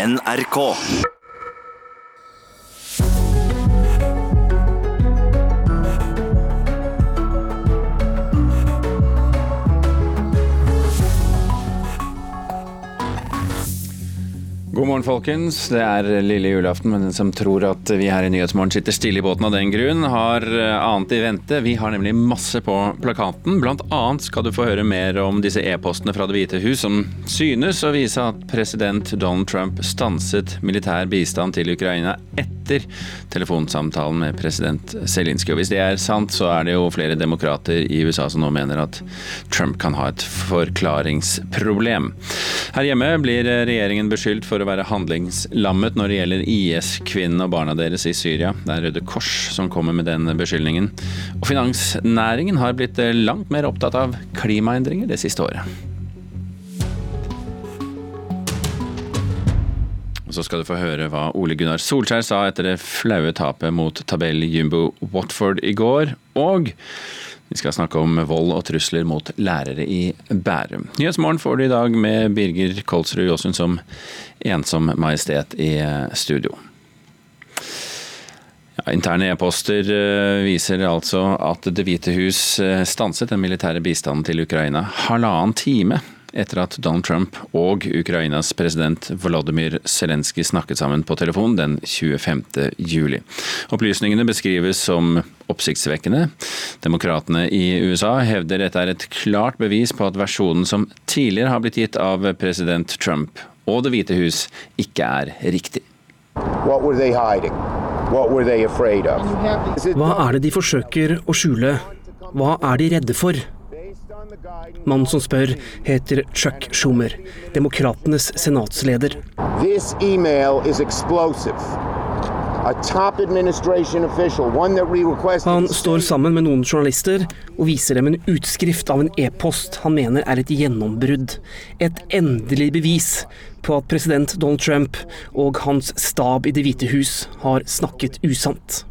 NRK. God morgen, folkens. Det er lille julaften, men den som tror at vi her i Nyhetsmorgen sitter stille i båten av den grunn, har eh, annet i vente. Vi har nemlig masse på plakaten. Blant annet skal du få høre mer om disse e-postene fra Det hvite hus som synes å vise at president Donald Trump stanset militær bistand til Ukraina etter telefonsamtalen med president Zelenskyj. Hvis det er sant, så er det jo flere demokrater i USA som nå mener at Trump kan ha et forklaringsproblem. Her hjemme blir regjeringen beskyldt for å være handlingslammet når det gjelder IS-kvinnene og barna deres i Syria. Det er Røde Kors som kommer med den beskyldningen. Og finansnæringen har blitt langt mer opptatt av klimaendringer det siste året. Og så skal du få høre hva Ole Gunnar Solskjær sa etter det flaue tapet mot tabell-jumbo Watford i går. Og vi skal snakke om vold og trusler mot lærere i Bærum. Nyhetsmorgen får du i dag med Birger Kolsrud Jåsund som ensom majestet i studio. Ja, interne e-poster viser altså at Det hvite hus stanset den militære bistanden til Ukraina halvannen time etter at Donald Trump og Ukrainas president Volodymyr Zelenskyj snakket sammen på telefon den 25. juli. Opplysningene beskrives som oppsiktsvekkende. Demokratene i USA hevder dette er et klart bevis på at versjonen som tidligere har blitt gitt av president Trump og Det hvite hus, ikke er riktig. Hva er det de forsøker å skjule? Hva er de redde for? Mannen som spør, heter Chuck Schumer, demokratenes senatsleder. Han står sammen med noen journalister og viser dem en utskrift av en e-post han mener er et gjennombrudd. Et endelig bevis på at president Donald Trump og hans stab i Det hvite hus har snakket usant.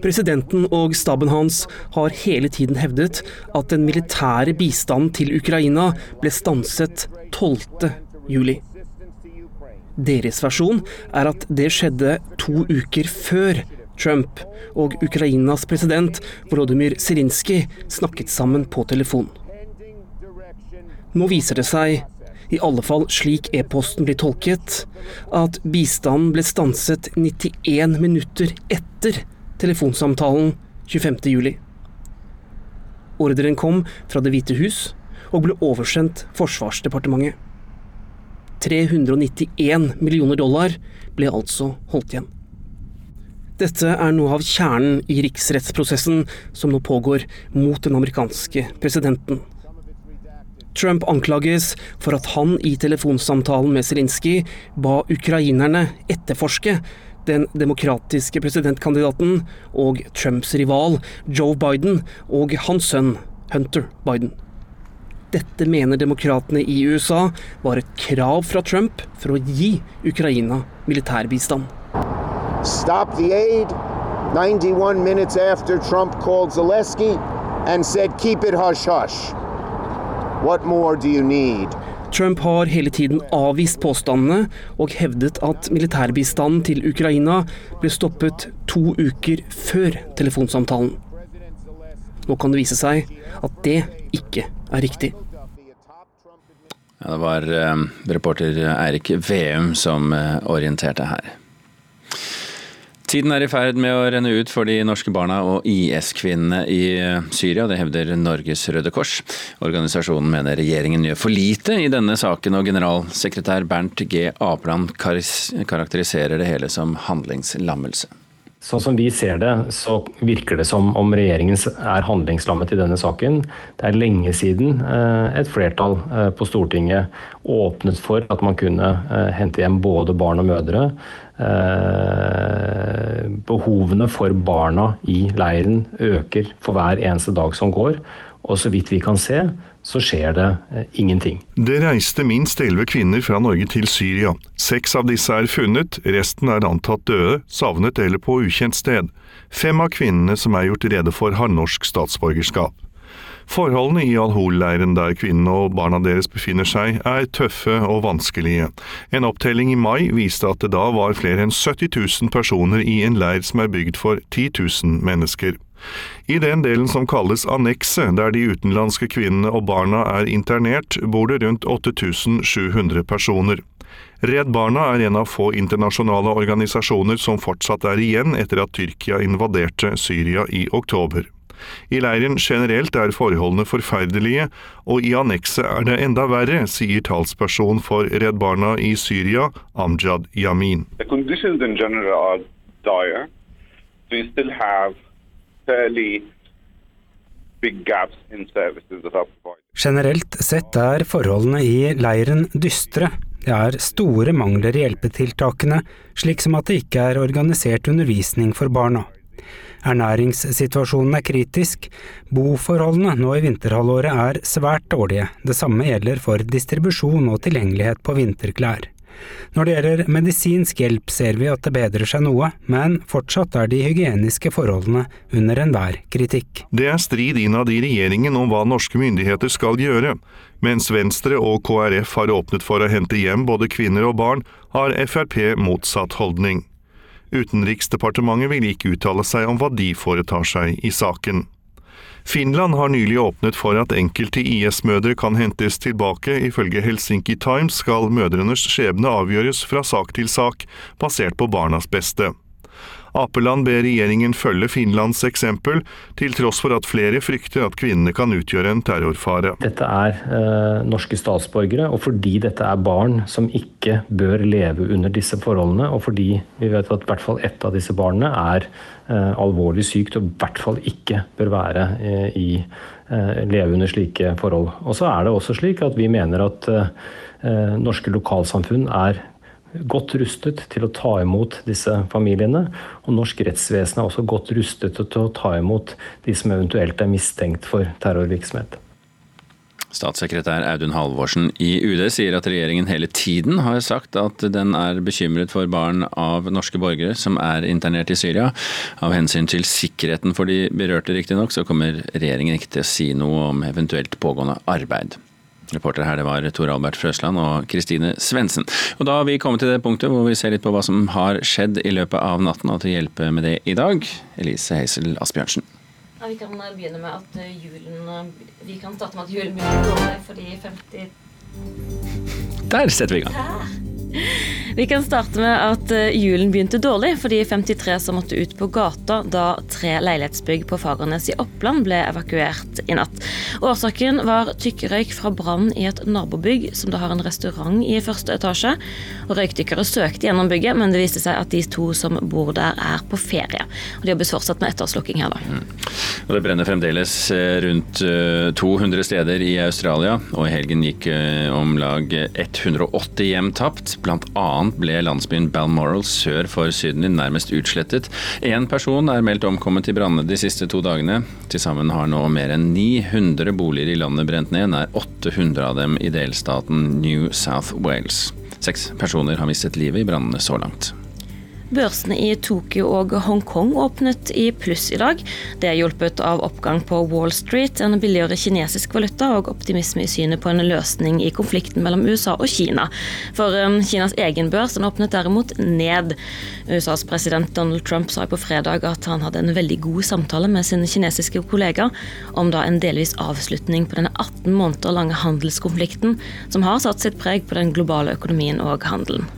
Presidenten og staben hans har hele tiden hevdet at den militære bistanden til Ukraina ble stanset 12. juli. Deres versjon er at det skjedde to uker før Trump og Ukrainas president Volodymyr Zelenskyj snakket sammen på telefon. Nå viser det seg, i alle fall slik e-posten blir tolket, at bistanden ble stanset 91 minutter etter telefonsamtalen 25.07. Ordren kom fra Det hvite hus og ble oversendt Forsvarsdepartementet. 391 millioner dollar ble altså holdt igjen. Dette er noe av kjernen i riksrettsprosessen som nå pågår mot den amerikanske presidenten. Trump anklages for at han i telefonsamtalen med Zelinskyj ba ukrainerne etterforske den demokratiske presidentkandidaten og Trumps rival Joe Biden og hans sønn Hunter Biden. Dette mener demokratene i USA var et krav fra Trump for å gi Ukraina militærbistand. Stop the aid 91 minutes after Trump called Zelensky and said keep it hush hush. What more do you? Trump har hele tiden avvist påstandene og hevdet at militærbistanden til Ukraina ble stoppet to uker før telefonsamtalen. Nå kan det vise seg at det ikke er riktig. Ja, det var uh, reporter Eirik Veum som uh, orienterte her. Tiden er i ferd med å renne ut for de norske barna og IS-kvinnene i Syria. Det hevder Norges Røde Kors. Organisasjonen mener regjeringen gjør for lite i denne saken, og generalsekretær Bernt G. Apland karakteriserer det hele som handlingslammelse. Sånn som vi ser det, så virker det som om regjeringen er handlingslammet i denne saken. Det er lenge siden et flertall på Stortinget åpnet for at man kunne hente hjem både barn og mødre. Behovene for barna i leiren øker for hver eneste dag som går. Og så vidt vi kan se, så skjer det ingenting. Det reiste minst elleve kvinner fra Norge til Syria. Seks av disse er funnet, resten er antatt døde, savnet eller på ukjent sted. Fem av kvinnene som er gjort rede for, har norsk statsborgerskap. Forholdene i Al-Hol-leiren der kvinnene og barna deres befinner seg, er tøffe og vanskelige. En opptelling i mai viste at det da var flere enn 70 000 personer i en leir som er bygd for 10 000 mennesker. I den delen som kalles annekset, der de utenlandske kvinnene og barna er internert, bor det rundt 8700 personer. Redd Barna er en av få internasjonale organisasjoner som fortsatt er igjen etter at Tyrkia invaderte Syria i oktober. I leiren generelt er forholdene forferdelige, og i annekset er det enda verre, sier talsperson for Redd Barna i Syria, Amjad Yamin. Generelt sett er forholdene i leiren dystre. Det er store mangler i hjelpetiltakene, slik som at det ikke er organisert undervisning for barna. Ernæringssituasjonen er kritisk, boforholdene nå i vinterhalvåret er svært dårlige, det samme gjelder for distribusjon og tilgjengelighet på vinterklær. Når det gjelder medisinsk hjelp ser vi at det bedrer seg noe, men fortsatt er de hygieniske forholdene under enhver kritikk. Det er strid innad i regjeringen om hva norske myndigheter skal gjøre. Mens Venstre og KrF har åpnet for å hente hjem både kvinner og barn, har Frp motsatt holdning. Utenriksdepartementet vil ikke uttale seg om hva de foretar seg i saken. Finland har nylig åpnet for at enkelte IS-mødre kan hentes tilbake. Ifølge Helsinki Times skal mødrenes skjebne avgjøres fra sak til sak, basert på barnas beste. Apeland ber regjeringen følge Finlands eksempel, til tross for at flere frykter at kvinnene kan utgjøre en terrorfare. Dette er eh, norske statsborgere, og fordi dette er barn som ikke bør leve under disse forholdene, og fordi vi vet at i hvert fall ett av disse barna er eh, alvorlig sykt og i hvert fall ikke bør være eh, i eh, leve under slike forhold. Og så er det også slik at vi mener at eh, norske lokalsamfunn er godt rustet til å ta imot disse familiene. Og norsk rettsvesen er også godt rustet til å ta imot de som eventuelt er mistenkt for terrorvirksomhet. Statssekretær Audun Halvorsen i UD sier at regjeringen hele tiden har sagt at den er bekymret for barn av norske borgere som er internert i Syria. Av hensyn til sikkerheten for de berørte, riktignok, så kommer regjeringen ikke til å si noe om eventuelt pågående arbeid. Reporter her det var Tor Albert Frøsland og Kristine Svendsen. Og da har vi kommet til det punktet hvor vi ser litt på hva som har skjedd i løpet av natten, og til å hjelpe med det i dag, Elise Heisel Asbjørnsen. Ja, vi kan begynne med at eh, julen eh, Vi kan starte med at julen begynner dårlig fordi 50 Der setter vi i gang. Her. Vi kan starte med at eh, julen begynte dårlig for de 53 som måtte ut på gata da tre leilighetsbygg på Fagernes i Oppland ble evakuert i natt. Årsaken var tykkrøyk fra brann i et nabobygg som da har en restaurant i første etasje. Røykdykkere søkte gjennom bygget, men det viste seg at de to som bor der er på ferie. Og De jobbes fortsatt med etterslukking her, da. Mm. Og Det brenner fremdeles eh, rundt 200 eh, steder i Australia, og i helgen gikk om lag 180 hjem tapt. Annet ble landsbyen Balmoral sør for Sydney nærmest utslettet. Én person er meldt omkommet i brannene de siste to dagene. Til sammen har nå mer enn 900 boliger i landet brent ned, nær 800 av dem i delstaten New South Wales. Seks personer har mistet livet i brannene så langt. Børsene i Tokyo og Hongkong åpnet i pluss i dag. Det er hjulpet av oppgang på Wall Street, en billigere kinesisk valuta og optimisme i synet på en løsning i konflikten mellom USA og Kina. For um, Kinas egen børs den åpnet derimot ned. USAs president Donald Trump sa på fredag at han hadde en veldig god samtale med sin kinesiske kollega om da en delvis avslutning på denne 18 måneder lange handelskonflikten som har satt sitt preg på den globale økonomien og handelen.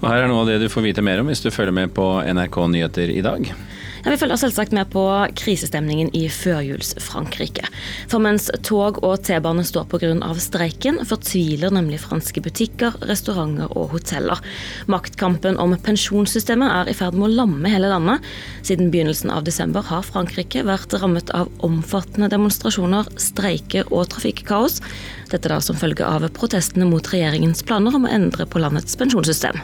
Og Her er noe av det du får vite mer om hvis du følger med på NRK Nyheter i dag. Ja, vi følger selvsagt med på krisestemningen i førjuls-Frankrike. For mens tog og T-bane står pga. streiken, fortviler nemlig franske butikker, restauranter og hoteller. Maktkampen om pensjonssystemet er i ferd med å lamme hele landet. Siden begynnelsen av desember har Frankrike vært rammet av omfattende demonstrasjoner, streiker og trafikkaos. Dette da som følge av protestene mot regjeringens planer om å endre på landets pensjonssystem.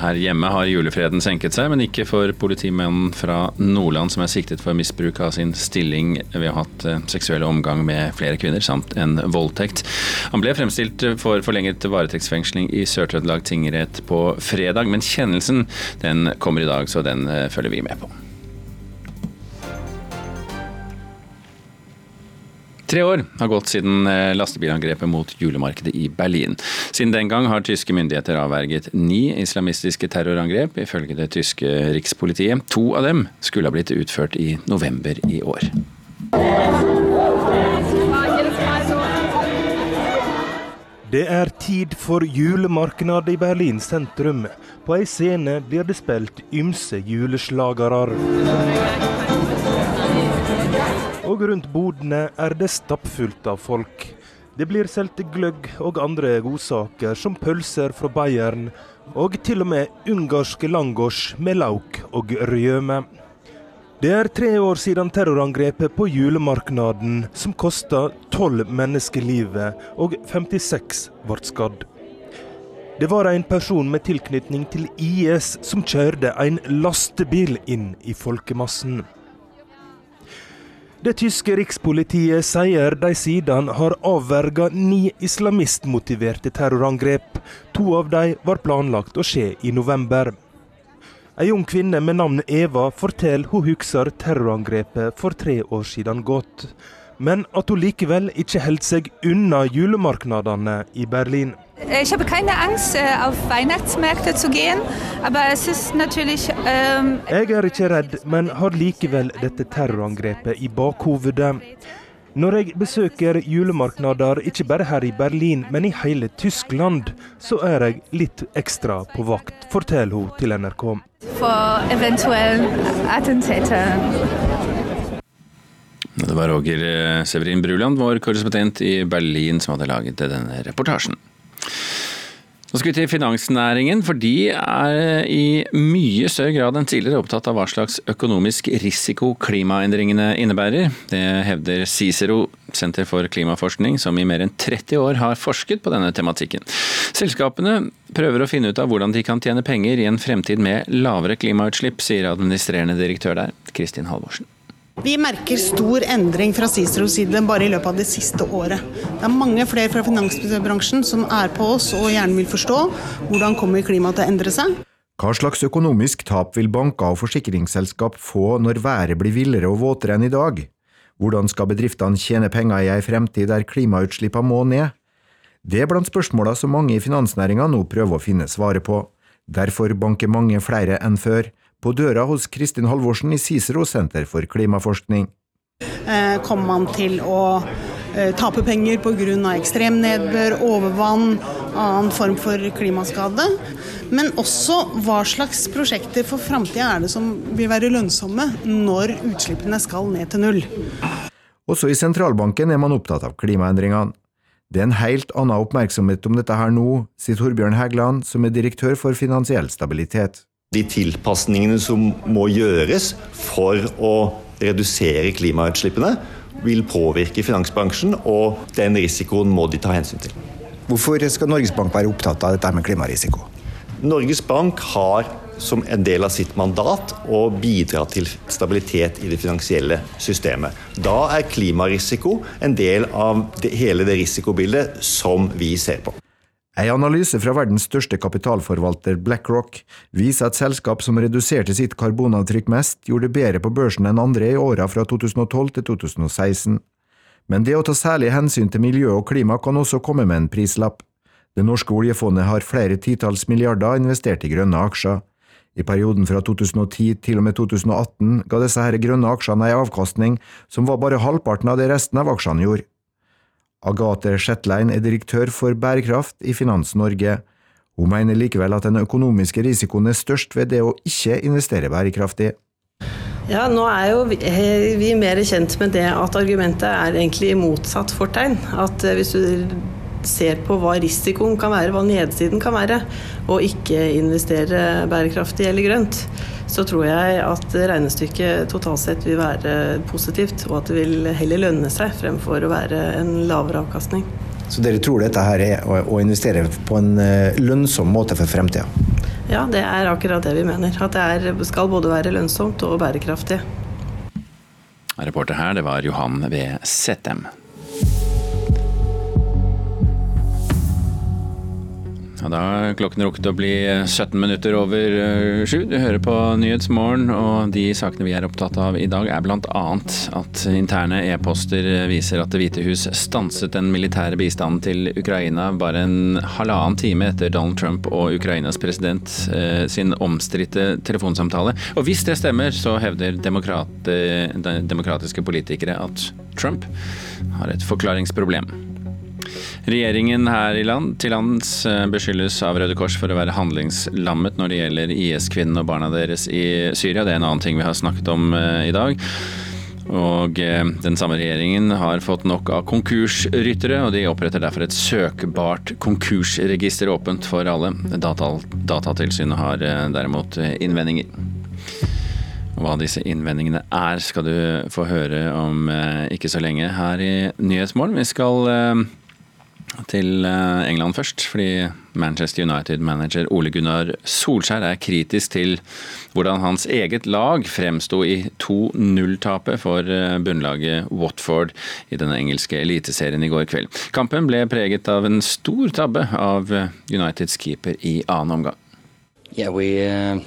Her hjemme har julefreden senket seg, men ikke for politimannen fra Nordland som er siktet for misbruk av sin stilling ved å ha hatt eh, seksuell omgang med flere kvinner, samt en voldtekt. Han ble fremstilt for forlenget varetektsfengsling i Sør-Trøndelag tingrett på fredag, men kjennelsen den kommer i dag, så den eh, følger vi med på. Tre år har gått siden eh, lastebilangrepet mot julemarkedet i Berlin. Siden den gang har tyske myndigheter avverget ni islamistiske terrorangrep, ifølge det tyske rikspolitiet. To av dem skulle ha blitt utført i november i år. Det er tid for julemarknad i Berlin sentrum. På ei scene blir det spilt ymse juleslagere. Og rundt bodene er det stappfullt av folk. Det blir solgt gløgg og andre godsaker, som pølser fra Bayern, og til og med ungarske langosj med lauk og røme. Det er tre år siden terrorangrepet på julemarknaden, som kosta tolv mennesker livet, og 56 ble skadd. Det var en person med tilknytning til IS som kjørte en lastebil inn i folkemassen. Det tyske rikspolitiet sier de siden har avverga ni islamistmotiverte terrorangrep. To av dem var planlagt å skje i november. Ei ung kvinne med navn Eva forteller hun husker terrorangrepet for tre år siden godt. Men at hun likevel ikke holdt seg unna julemarkedene i Berlin. Ich habe keine Angst, äh, auf Weihnachtsmärkte zu gehen, aber es ist natürlich ähm Jeg er ikke redd, men har likevel dette terrorangrepet i bakhovedet. Når jeg besøker julemarknader, ikke bare her i Berlin, men i hele Tyskland, så er jeg litt ekstra på vakt, forteller hun til NRK. For eventuelle attentater. Det var Roger eh, Severin Bruland, vår korrespondent i Berlin, som hadde laget denne reportasjen. Nå skal vi til finansnæringen, for de er i mye større grad enn tidligere opptatt av hva slags økonomisk risiko klimaendringene innebærer. Det hevder Cicero, Senter for klimaforskning, som i mer enn 30 år har forsket på denne tematikken. Selskapene prøver å finne ut av hvordan de kan tjene penger i en fremtid med lavere klimautslipp, sier administrerende direktør der, Kristin Halvorsen. Vi merker stor endring fra Ciceros side bare i løpet av det siste året. Det er mange flere fra finansbransjen som er på oss og gjerne vil forstå hvordan kommer klimaet til å endre seg. Hva slags økonomisk tap vil banker og forsikringsselskap få når været blir villere og våtere enn i dag? Hvordan skal bedriftene tjene penger i ei fremtid der klimautslippene må ned? Det er blant spørsmåla som mange i finansnæringa nå prøver å finne svaret på. Derfor banker mange flere enn før på døra hos Kristin Halvorsen i Cicero senter for klimaforskning. Eh, kommer man til å eh, tape penger pga. ekstrem nedbør, overvann, annen form for klimaskade? Men også hva slags prosjekter for framtida er det som vil være lønnsomme når utslippene skal ned til null? Også i sentralbanken er man opptatt av klimaendringene. Det er en helt annen oppmerksomhet om dette her nå, sier Torbjørn Hægland, som er direktør for finansiell stabilitet de tilpasningene som må gjøres for å redusere klimautslippene, vil påvirke finansbransjen, og den risikoen må de ta hensyn til. Hvorfor skal Norges Bank være opptatt av dette med klimarisiko? Norges Bank har som en del av sitt mandat å bidra til stabilitet i det finansielle systemet. Da er klimarisiko en del av det, hele det risikobildet som vi ser på. En analyse fra verdens største kapitalforvalter BlackRock viser at selskap som reduserte sitt karbonavtrykk mest, gjorde det bedre på børsen enn andre i åra fra 2012 til 2016. Men det å ta særlig hensyn til miljø og klima kan også komme med en prislapp. Det norske oljefondet har flere titalls milliarder investert i grønne aksjer. I perioden fra 2010 til og med 2018 ga disse her grønne aksjene en avkastning som var bare halvparten av det resten av aksjene gjorde. Agathe Shetlein er direktør for bærekraft i Finans Norge. Hun mener likevel at den økonomiske risikoen er størst ved det å ikke investere bærekraftig. Ja, nå er jo vi, mer kjent med det at argumentet er egentlig motsatt fortegn. At eh, hvis du ser på hva risikoen kan være, hva nedsiden kan være, og ikke investere bærekraftig eller grønt, så tror jeg at regnestykket totalt sett vil være positivt, og at det vil heller lønne seg fremfor å være en lavere avkastning. Så dere tror dette her er å investere på en eh, lønnsom måte for fremtida? Ja, det er akkurat det vi mener. At det er, skal både være lønnsomt og bærekraftig. Reporter her, det var Johan V. Settem. Ja, da er klokken rukket å bli 17 minutter over eh, sju. Du hører på Nyhetsmorgen, og de sakene vi er opptatt av i dag er bl.a. at interne e-poster viser at Det hvite hus stanset den militære bistanden til Ukraina bare en halvannen time etter Donald Trump og Ukrainas president eh, sin omstridte telefonsamtale. Og hvis det stemmer, så hevder demokrat, demokratiske politikere at Trump har et forklaringsproblem. Regjeringen her i land til lands eh, beskyldes av Røde Kors for å være handlingslammet når det gjelder IS-kvinnene og barna deres i Syria. Det er en annen ting vi har snakket om eh, i dag. Og eh, den samme regjeringen har fått nok av konkursryttere, og de oppretter derfor et søkbart konkursregister åpent for alle. Data, Datatilsynet har derimot innvendinger. Hva disse innvendingene er, skal du få høre om ikke så lenge her i Nyhetsmorgen. Vi skal til eh, England først, fordi Manchester United-manager Ole Gunnar Solskjær er kritisk til hvordan hans eget lag fremsto i 2-0-tapet for eh, bunnlaget Watford i den engelske eliteserien i går kveld. Kampen ble preget av en stor tabbe av eh, Uniteds keeper i annen omgang. Yeah, we, uh,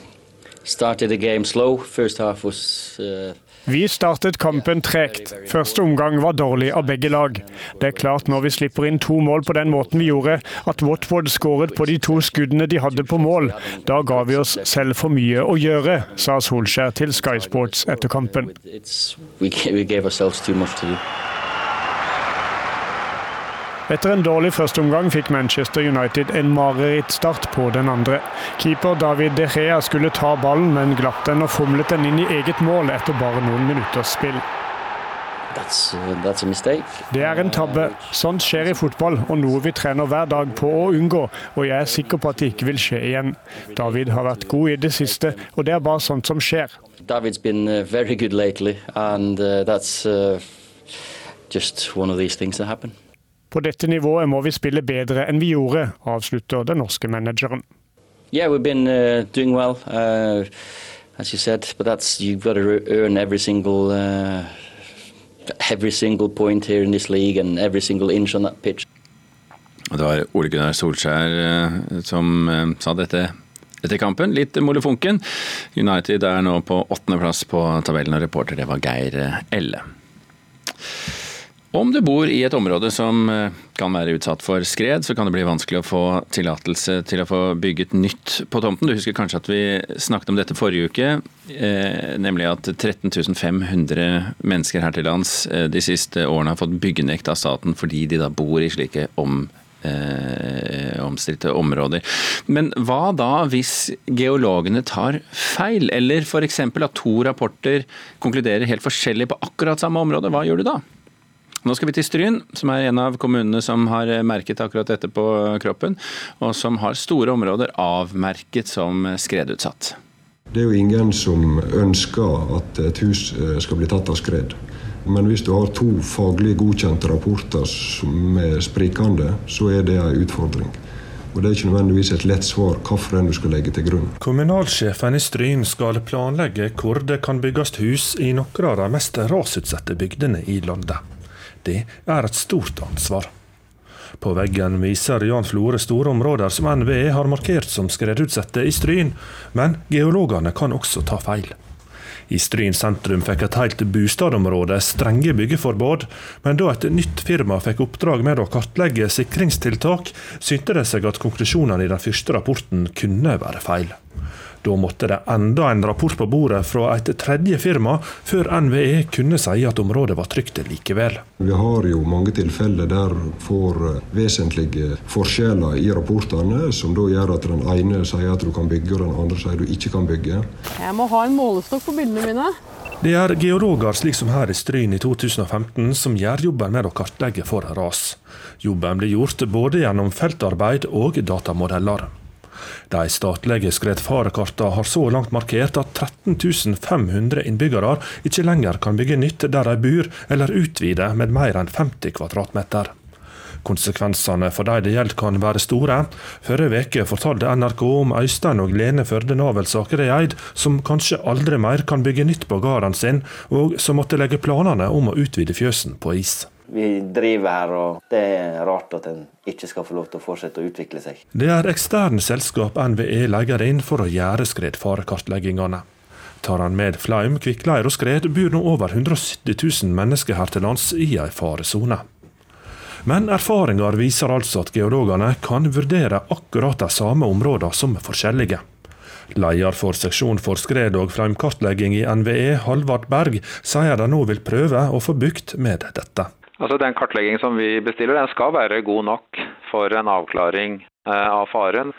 was uh vi startet kampen tregt. Første omgang var dårlig av begge lag. Det er klart når vi slipper inn to mål på den måten vi gjorde, at Watford skåret på de to skuddene de hadde på mål. Da ga vi oss selv for mye å gjøre, sa Solskjær til Sky Sports etter kampen. We gave ourselves too much to do. Etter en dårlig førsteomgang fikk Manchester United en marerittstart på den andre. Keeper David De Gea skulle ta ballen, men glapp den og fomlet den inn i eget mål etter bare noen minutters spill. That's, uh, that's det er en tabbe. Sånt skjer i fotball, og noe vi trener hver dag på å unngå. Og jeg er sikker på at det ikke vil skje igjen. David har vært god i det siste, og det er bare sånt som skjer. David's been uh, very good lately, and uh, that's just one of these things that happen. På dette nivået må vi spille bedre enn vi gjorde, avslutter den norske manageren. Yeah, we've been uh, doing well, uh, as you said, but that's you've got to earn every single uh, every single point here in this league and every single inch on that pitch. Det var Ole Gunnar Solskjær uh, som uh, sa dette etter kampen. Litt molefonken. United er nå på åttendeplass på tabellen, og reporter det var Geir Elle. Om du bor i et område som eh, kan være utsatt for skred, så kan det bli vanskelig å få tillatelse til å få bygget nytt på tomten. Du husker kanskje at vi snakket om dette forrige uke, eh, nemlig at 13 500 mennesker her til lands eh, de siste årene har fått byggenekt av staten fordi de da bor i slike om eh, områder. Men hva da hvis geologene tar feil, eller f.eks. at to rapporter konkluderer helt forskjellig på akkurat samme område? Hva gjør du da? Nå skal vi til Stryn, som er en av kommunene som har merket akkurat dette på kroppen, og som har store områder avmerket som skredutsatt. Det er jo ingen som ønsker at et hus eh, skal bli tatt av skred. Men hvis du har to faglig godkjente rapporter som er sprikende, så er det en utfordring. Og Det er ikke nødvendigvis et lett svar hvilken du skal legge til grunn. Kommunalsjefen i Stryn skal planlegge hvor det kan bygges hus i noen av de mest rasutsatte bygdene i landet. Det er et stort ansvar. På veggen viser Jan Flore store områder som NVE har markert som skredutsatte i Stryn, men geologene kan også ta feil. I Stryn sentrum fikk et helt bostadområde strenge byggeforbud, men da et nytt firma fikk oppdrag med å kartlegge sikringstiltak, synte det seg at konklusjonene i den første rapporten kunne være feil. Da måtte det enda en rapport på bordet fra et tredje firma før NVE kunne si at området var trygt likevel. Vi har jo mange tilfeller der får vesentlige forskjeller i rapportene, som da gjør at den ene sier at du kan bygge, og den andre sier du ikke kan bygge. Jeg må ha en målestokk på bildene mine. Det er geologer slik som her i Stryn i 2015 som gjør jobben med å kartlegge for ras. Jobben blir gjort både gjennom feltarbeid og datamodeller. De statlige skredfarekartene har så langt markert at 13 500 innbyggere ikke lenger kan bygge nytt der de bor, eller utvide med mer enn 50 kvadratmeter. Konsekvensene for de det gjelder kan være store. Forrige uke fortalte NRK om Øystein og Lene Førde Navelsaker Eid, som kanskje aldri mer kan bygge nytt på gården sin, og som måtte legge planene om å utvide fjøsen på is. Vi driver her, og det er rart at en ikke skal få lov til å fortsette å utvikle seg. Det er eksterne selskap NVE legger inn for å gjøre skredfarekartleggingene. Tar han med flaum, kvikkleir og skred, bor nå over 170 000 mennesker her til lands i ei faresone. Men erfaringer viser altså at geologene kan vurdere akkurat de samme områdene som forskjellige. Leder for seksjon for skred- og flaumkartlegging i NVE, Halvard Berg, sier de nå vil prøve å få bukt med dette. Altså Den kartleggingen som vi bestiller, den skal være god nok for en avklaring eh, av faren.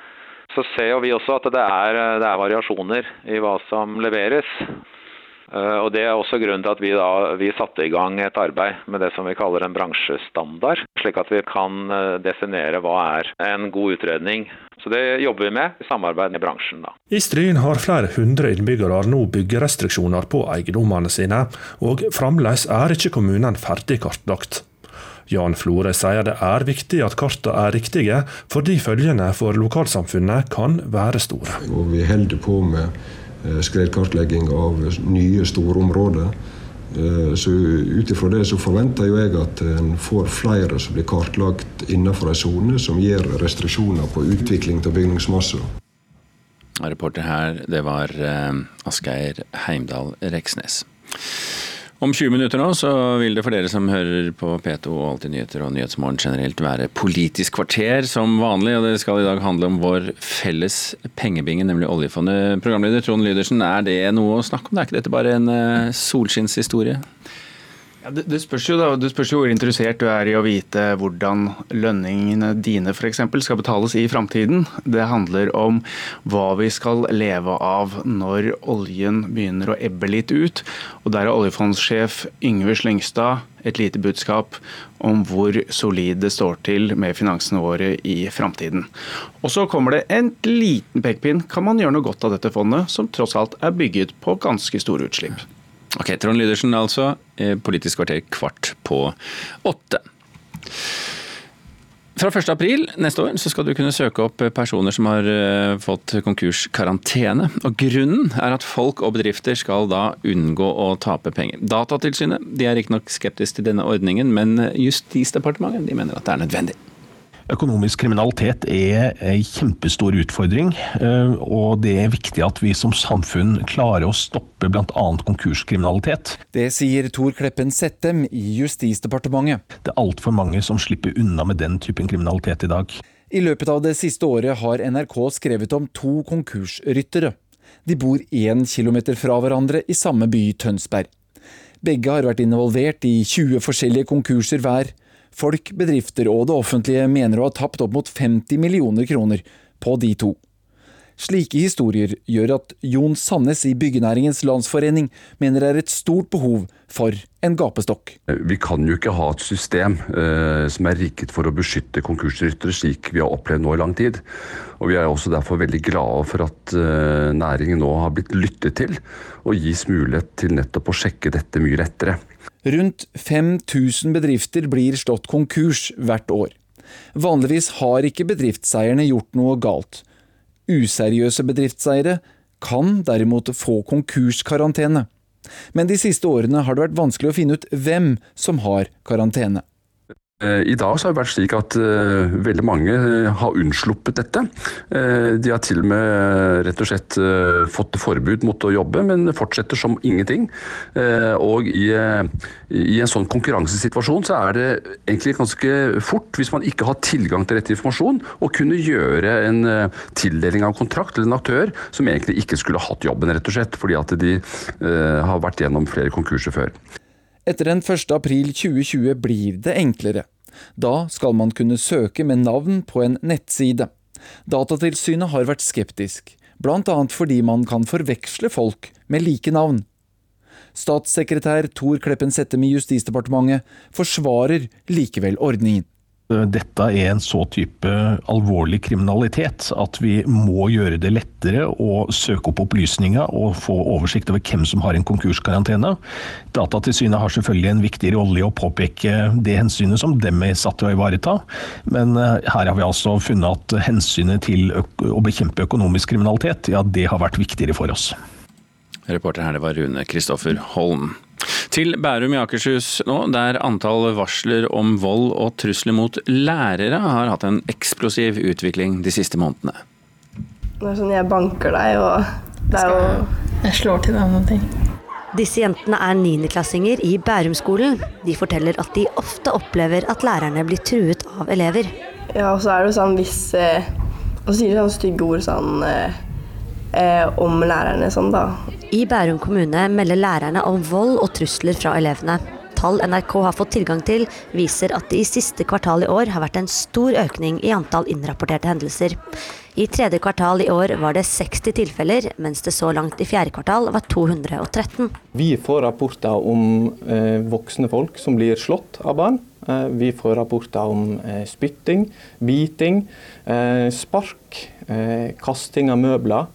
Så ser vi også at det er, det er variasjoner i hva som leveres. Eh, og Det er også grunnen til at vi, da, vi satte i gang et arbeid med det som vi kaller en bransjestandard, slik at vi kan eh, definere hva er en god utredning. Så Det jobber vi med i samarbeid med bransjen. da. I Stryn har flere hundre innbyggere nå byggerestriksjoner på eiendommene sine, og fremdeles er ikke kommunen ferdig kartlagt. Jan Flore sier det er viktig at kartene er riktige, fordi følgene for lokalsamfunnet kan være store. Og vi holder på med Eh, skredkartlegging av nye, store områder. Eh, så Ut ifra det så forventer jeg at en får flere som blir kartlagt innenfor en sone som gir restriksjoner på utvikling av bygningsmasse. Reporter her, det var eh, Asgeir Heimdal Reksnes. Om 20 minutter nå så vil det for dere som hører på P2 og Alltid nyheter og Nyhetsmorgen generelt være Politisk kvarter som vanlig, og det skal i dag handle om vår felles pengebinge, nemlig oljefondet. Programleder Trond Lydersen, er det noe å snakke om? Er ikke dette bare en uh, solskinnshistorie? Ja, det, det, spørs jo da, det spørs jo hvor interessert du er i å vite hvordan lønningene dine f.eks. skal betales i framtiden. Det handler om hva vi skal leve av når oljen begynner å ebbe litt ut. Og Der er oljefondssjef Yngve Slyngstad et lite budskap om hvor solid det står til med finansene våre i framtiden. Og så kommer det en liten pekepinn. Kan man gjøre noe godt av dette fondet, som tross alt er bygget på ganske store utslipp? Ok, Trond Lydersen altså. Politisk kvarter kvart på åtte. Fra 1. april neste år så skal du kunne søke opp personer som har eh, fått konkurskarantene. Og Grunnen er at folk og bedrifter skal da unngå å tape penger. Datatilsynet de er riktignok skeptisk til denne ordningen, men Justisdepartementet de mener at det er nødvendig. Økonomisk kriminalitet er en kjempestor utfordring, eh, og det er viktig at vi som samfunn klarer å stoppe bl.a. konkurskriminalitet. Det sier Tor Kleppen Settem i Justisdepartementet. Det er altfor mange som slipper unna med den typen kriminalitet i dag. I løpet av det siste året har NRK skrevet om to konkursryttere. De bor én kilometer fra hverandre i samme by, Tønsberg. Begge har vært involvert i 20 forskjellige konkurser hver. Folk, bedrifter og det offentlige mener å ha tapt opp mot 50 millioner kroner på de to. Slike historier gjør at Jon Sandnes i Byggenæringens Landsforening mener det er et stort behov for en gapestokk. Vi kan jo ikke ha et system eh, som er rigget for å beskytte konkursryttere, slik vi har opplevd nå i lang tid. Og Vi er også derfor veldig glade for at eh, næringen nå har blitt lyttet til, og gis mulighet til nettopp å sjekke dette mye lettere. Rundt 5000 bedrifter blir slått konkurs hvert år. Vanligvis har ikke bedriftseierne gjort noe galt. Useriøse bedriftseiere kan derimot få konkurskarantene. Men de siste årene har det vært vanskelig å finne ut hvem som har karantene. Eh, I dag så har det vært slik at uh, veldig mange uh, har unnsluppet dette. Uh, de har til og med rett og slett fått forbud mot å jobbe, men fortsetter som ingenting. og i, i, en sånn konkurransesituasjon så er det egentlig ganske fort, hvis man ikke har tilgang til rett informasjon, å kunne gjøre en tildeling av kontrakt til en aktør som egentlig ikke skulle hatt jobben, rett og slett, fordi at de har vært gjennom flere konkurser før. Etter den 1. april 2020 blir det enklere. Da skal man kunne søke med navn på en nettside. Datatilsynet har vært skeptisk, bl.a. fordi man kan forveksle folk med like navn. Statssekretær Tor Kleppen Settem i Justisdepartementet forsvarer likevel ordningen. Dette er en så type alvorlig kriminalitet at vi må gjøre det lettere å søke opp opplysninger og få oversikt over hvem som har en konkurskarantene. Datatilsynet har selvfølgelig en viktig rolle i å påpeke det hensynet som dem er satt til å ivareta, men eh, her har vi altså funnet at hensynet til å bekjempe økonomisk kriminalitet, ja det har vært viktigere for oss. Reporter her det var Rune Kristoffer Holm. Til Bærum i Akershus nå, der antall varsler om vold og trusler mot lærere har hatt en eksplosiv utvikling de siste månedene. Det er sånn jeg banker deg, og det er jo Jeg slår til deg noen ting. Disse jentene er niendeklassinger i Bærumskolen. De forteller at de ofte opplever at lærerne blir truet av elever. Ja, og så er det jo sånn hvis eh, Og så sier de sånne stygge ord sånn eh, om lærerne sånn, da. I Bærum kommune melder lærerne om vold og trusler fra elevene. Tall NRK har fått tilgang til, viser at det i siste kvartal i år har vært en stor økning i antall innrapporterte hendelser. I tredje kvartal i år var det 60 tilfeller, mens det så langt i fjerde kvartal var 213. Vi får rapporter om eh, voksne folk som blir slått av barn. Eh, vi får rapporter om eh, spytting, biting, eh, spark, eh, kasting av møbler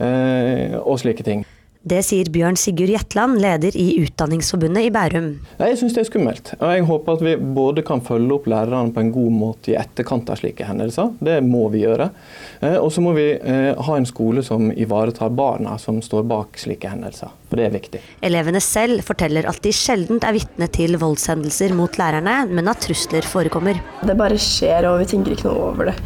og slike ting. Det sier Bjørn Sigurd Jetland, leder i Utdanningsforbundet i Bærum. Jeg syns det er skummelt. og Jeg håper at vi både kan følge opp lærerne på en god måte i etterkant av slike hendelser. Det må vi gjøre. Eh, og så må vi eh, ha en skole som ivaretar barna som står bak slike hendelser. For det er viktig. Elevene selv forteller at de sjelden er vitne til voldshendelser mot lærerne, men at trusler forekommer. Det bare skjer, og vi tenker ikke noe over det.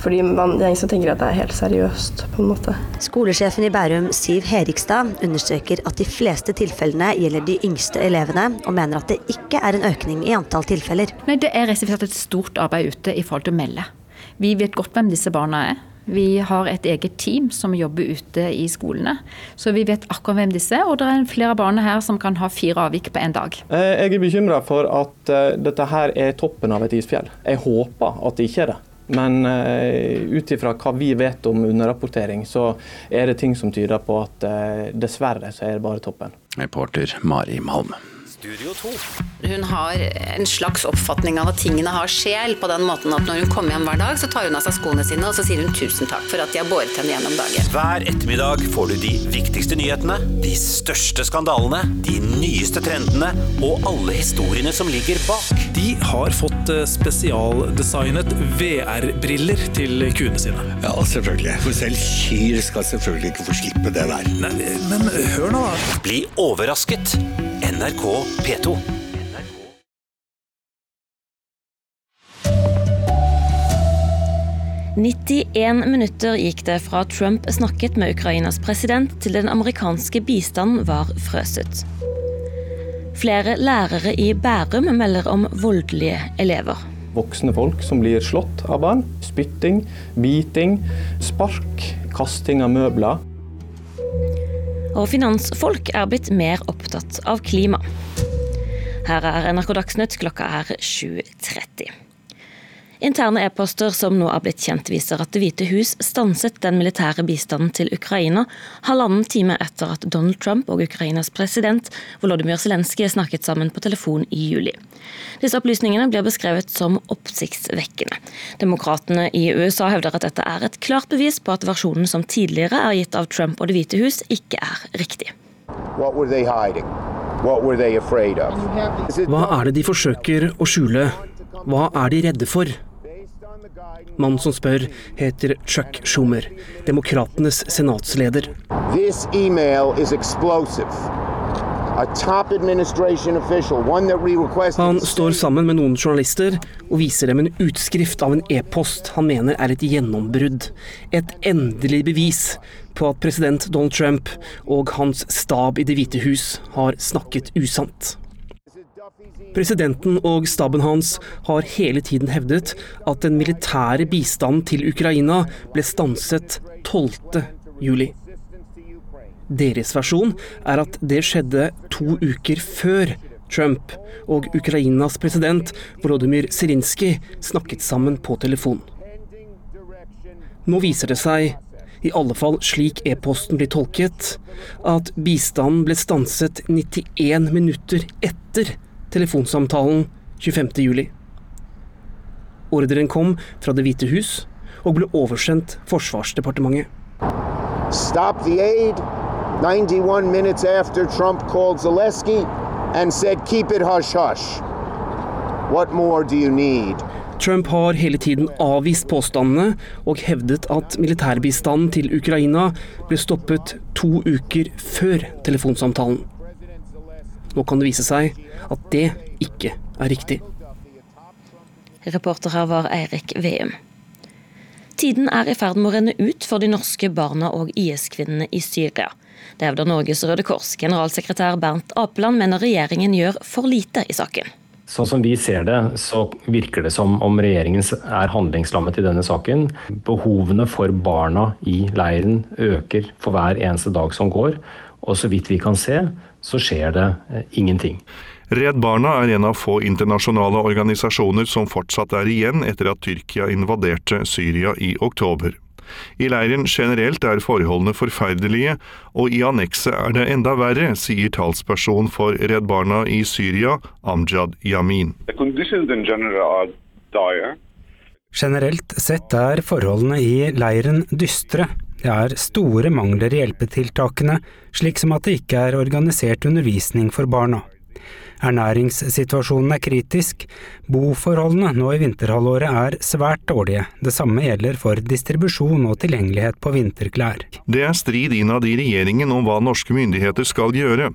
Fordi man, det er ingen som tenker at det er helt seriøst, på en måte. Skolesjefen i Bærum, Siv Herikstad, understreker at de fleste tilfellene gjelder de yngste elevene, og mener at det ikke er en økning i antall tilfeller. Nei, Det er rett og slett et stort arbeid ute i forhold til å melde. Vi vet godt hvem disse barna er. Vi har et eget team som jobber ute i skolene. Så vi vet akkurat hvem disse er, og det er flere barn her som kan ha fire avvik på én dag. Eh, Jeg er bekymra for at eh, dette her er toppen av et isfjell. Jeg håper at det ikke er det. Men uh, ut ifra hva vi vet om underrapportering, så er det ting som tyder på at uh, dessverre så er det bare toppen. Reporter Mari Malm. Studio 2. Hun har en slags oppfatning av at tingene har sjel, på den måten at når hun kommer hjem hver dag, så tar hun av seg skoene sine og så sier hun tusen takk for at de har båret henne gjennom dagen. Hver ettermiddag får du de viktigste nyhetene, de største skandalene, de nyeste trendene og alle historiene som ligger bak. De har fått eh, spesialdesignet VR-briller til kuene sine. Ja, selvfølgelig. For selv kyr skal selvfølgelig ikke få slippe det der. Nei, men hør nå, da. Bli overrasket. NRK P2. «91 minutter gikk det fra Trump snakket med Ukrainas president til den amerikanske bistanden var frøset. Flere lærere i Bærum melder om voldelige elever. Voksne folk som blir slått av barn. Spytting, biting, spark, kasting av møbler. Og finansfolk er blitt mer opptatt av klima. Her er NRK Dagsnytt, klokka er 7.30. Interne e-poster som nå er blitt kjent, viser at Det hvite hus stanset den militære bistanden til Ukraina halvannen time etter at Donald Trump og Ukrainas president Volodymyr Zelenskyj snakket sammen på telefon i juli. Disse opplysningene blir beskrevet som oppsiktsvekkende. Demokratene i USA hevder at dette er et klart bevis på at versjonen som tidligere er gitt av Trump og Det hvite hus, ikke er riktig. Hva er det de forsøker å skjule? Hva er de redde for? Mannen som spør, heter Chuck Schumer, demokratenes senatsleder. This email is explosive. Han står sammen med noen journalister og viser dem en utskrift av en e-post han mener er et gjennombrudd. Et endelig bevis på at president Donald Trump og hans stab i Det hvite hus har snakket usant. Presidenten og staben hans har hele tiden hevdet at den militære bistanden til Ukraina ble stanset 12. juli. Deres versjon er at det skjedde to uker før Trump og Ukrainas president Volodymyr Zelenskyj snakket sammen på telefon. Nå viser det seg, i alle fall slik e-posten blir tolket, at bistanden ble stanset 91 minutter etter telefonsamtalen 25.07. Ordren kom fra Det hvite hus og ble oversendt Forsvarsdepartementet. Stop the aid 91 minutes after Trump called Zelensky and said keep it hush hush. What more do you need? Trump har hele tiden avvist påstandene og hevdet at militærbistanden til Ukraina ble stoppet to uker før telefonsamtalen. Nå kan det vise seg at det ikke er riktig. Reporter her var Eirik Veum. Tiden er i ferd med å renne ut for de norske barna og IS-kvinnene i Syria. Det hevder Norges Røde Kors. Generalsekretær Bernt Apeland mener regjeringen gjør for lite i saken. Sånn som vi ser det, så virker det som om regjeringen er handlingslammet i denne saken. Behovene for barna i leiren øker for hver eneste dag som går. Og så vidt vi kan se, så skjer det eh, ingenting. Redd Barna er en av få internasjonale organisasjoner som fortsatt er igjen etter at Tyrkia invaderte Syria i oktober. I leiren generelt er forholdene forferdelige, og i annekset er det enda verre, sier talsperson for Redd Barna i Syria, Amjad Yamin. Generelt sett er forholdene i leiren dystre. Det er store mangler i hjelpetiltakene, slik som at det ikke er organisert undervisning for barna. Ernæringssituasjonen er kritisk. Boforholdene nå i vinterhalvåret er svært dårlige. Det samme gjelder for distribusjon og tilgjengelighet på vinterklær. Det er strid innad i regjeringen om hva norske myndigheter skal gjøre.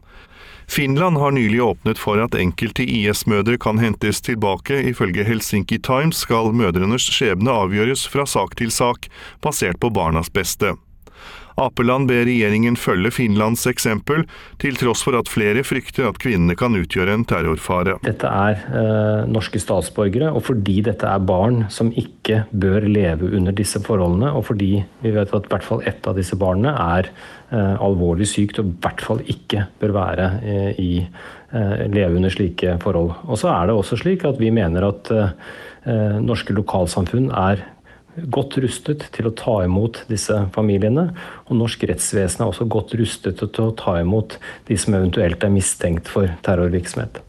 Finland har nylig åpnet for at enkelte IS-mødre kan hentes tilbake. Ifølge Helsinki Times skal mødrenes skjebne avgjøres fra sak til sak, basert på barnas beste. Apeland ber regjeringen følge Finlands eksempel, til tross for at flere frykter at kvinnene kan utgjøre en terrorfare. Dette er eh, norske statsborgere, og fordi dette er barn som ikke bør leve under disse forholdene, og fordi vi vet at i hvert fall ett av disse barna er eh, alvorlig sykt og i hvert fall ikke bør være eh, i eh, leve under slike forhold. Og så er det også slik at vi mener at eh, norske lokalsamfunn er godt rustet til å ta imot disse familiene. Og norsk rettsvesen er også godt rustet til å ta imot de som eventuelt er mistenkt for terrorvirksomhet.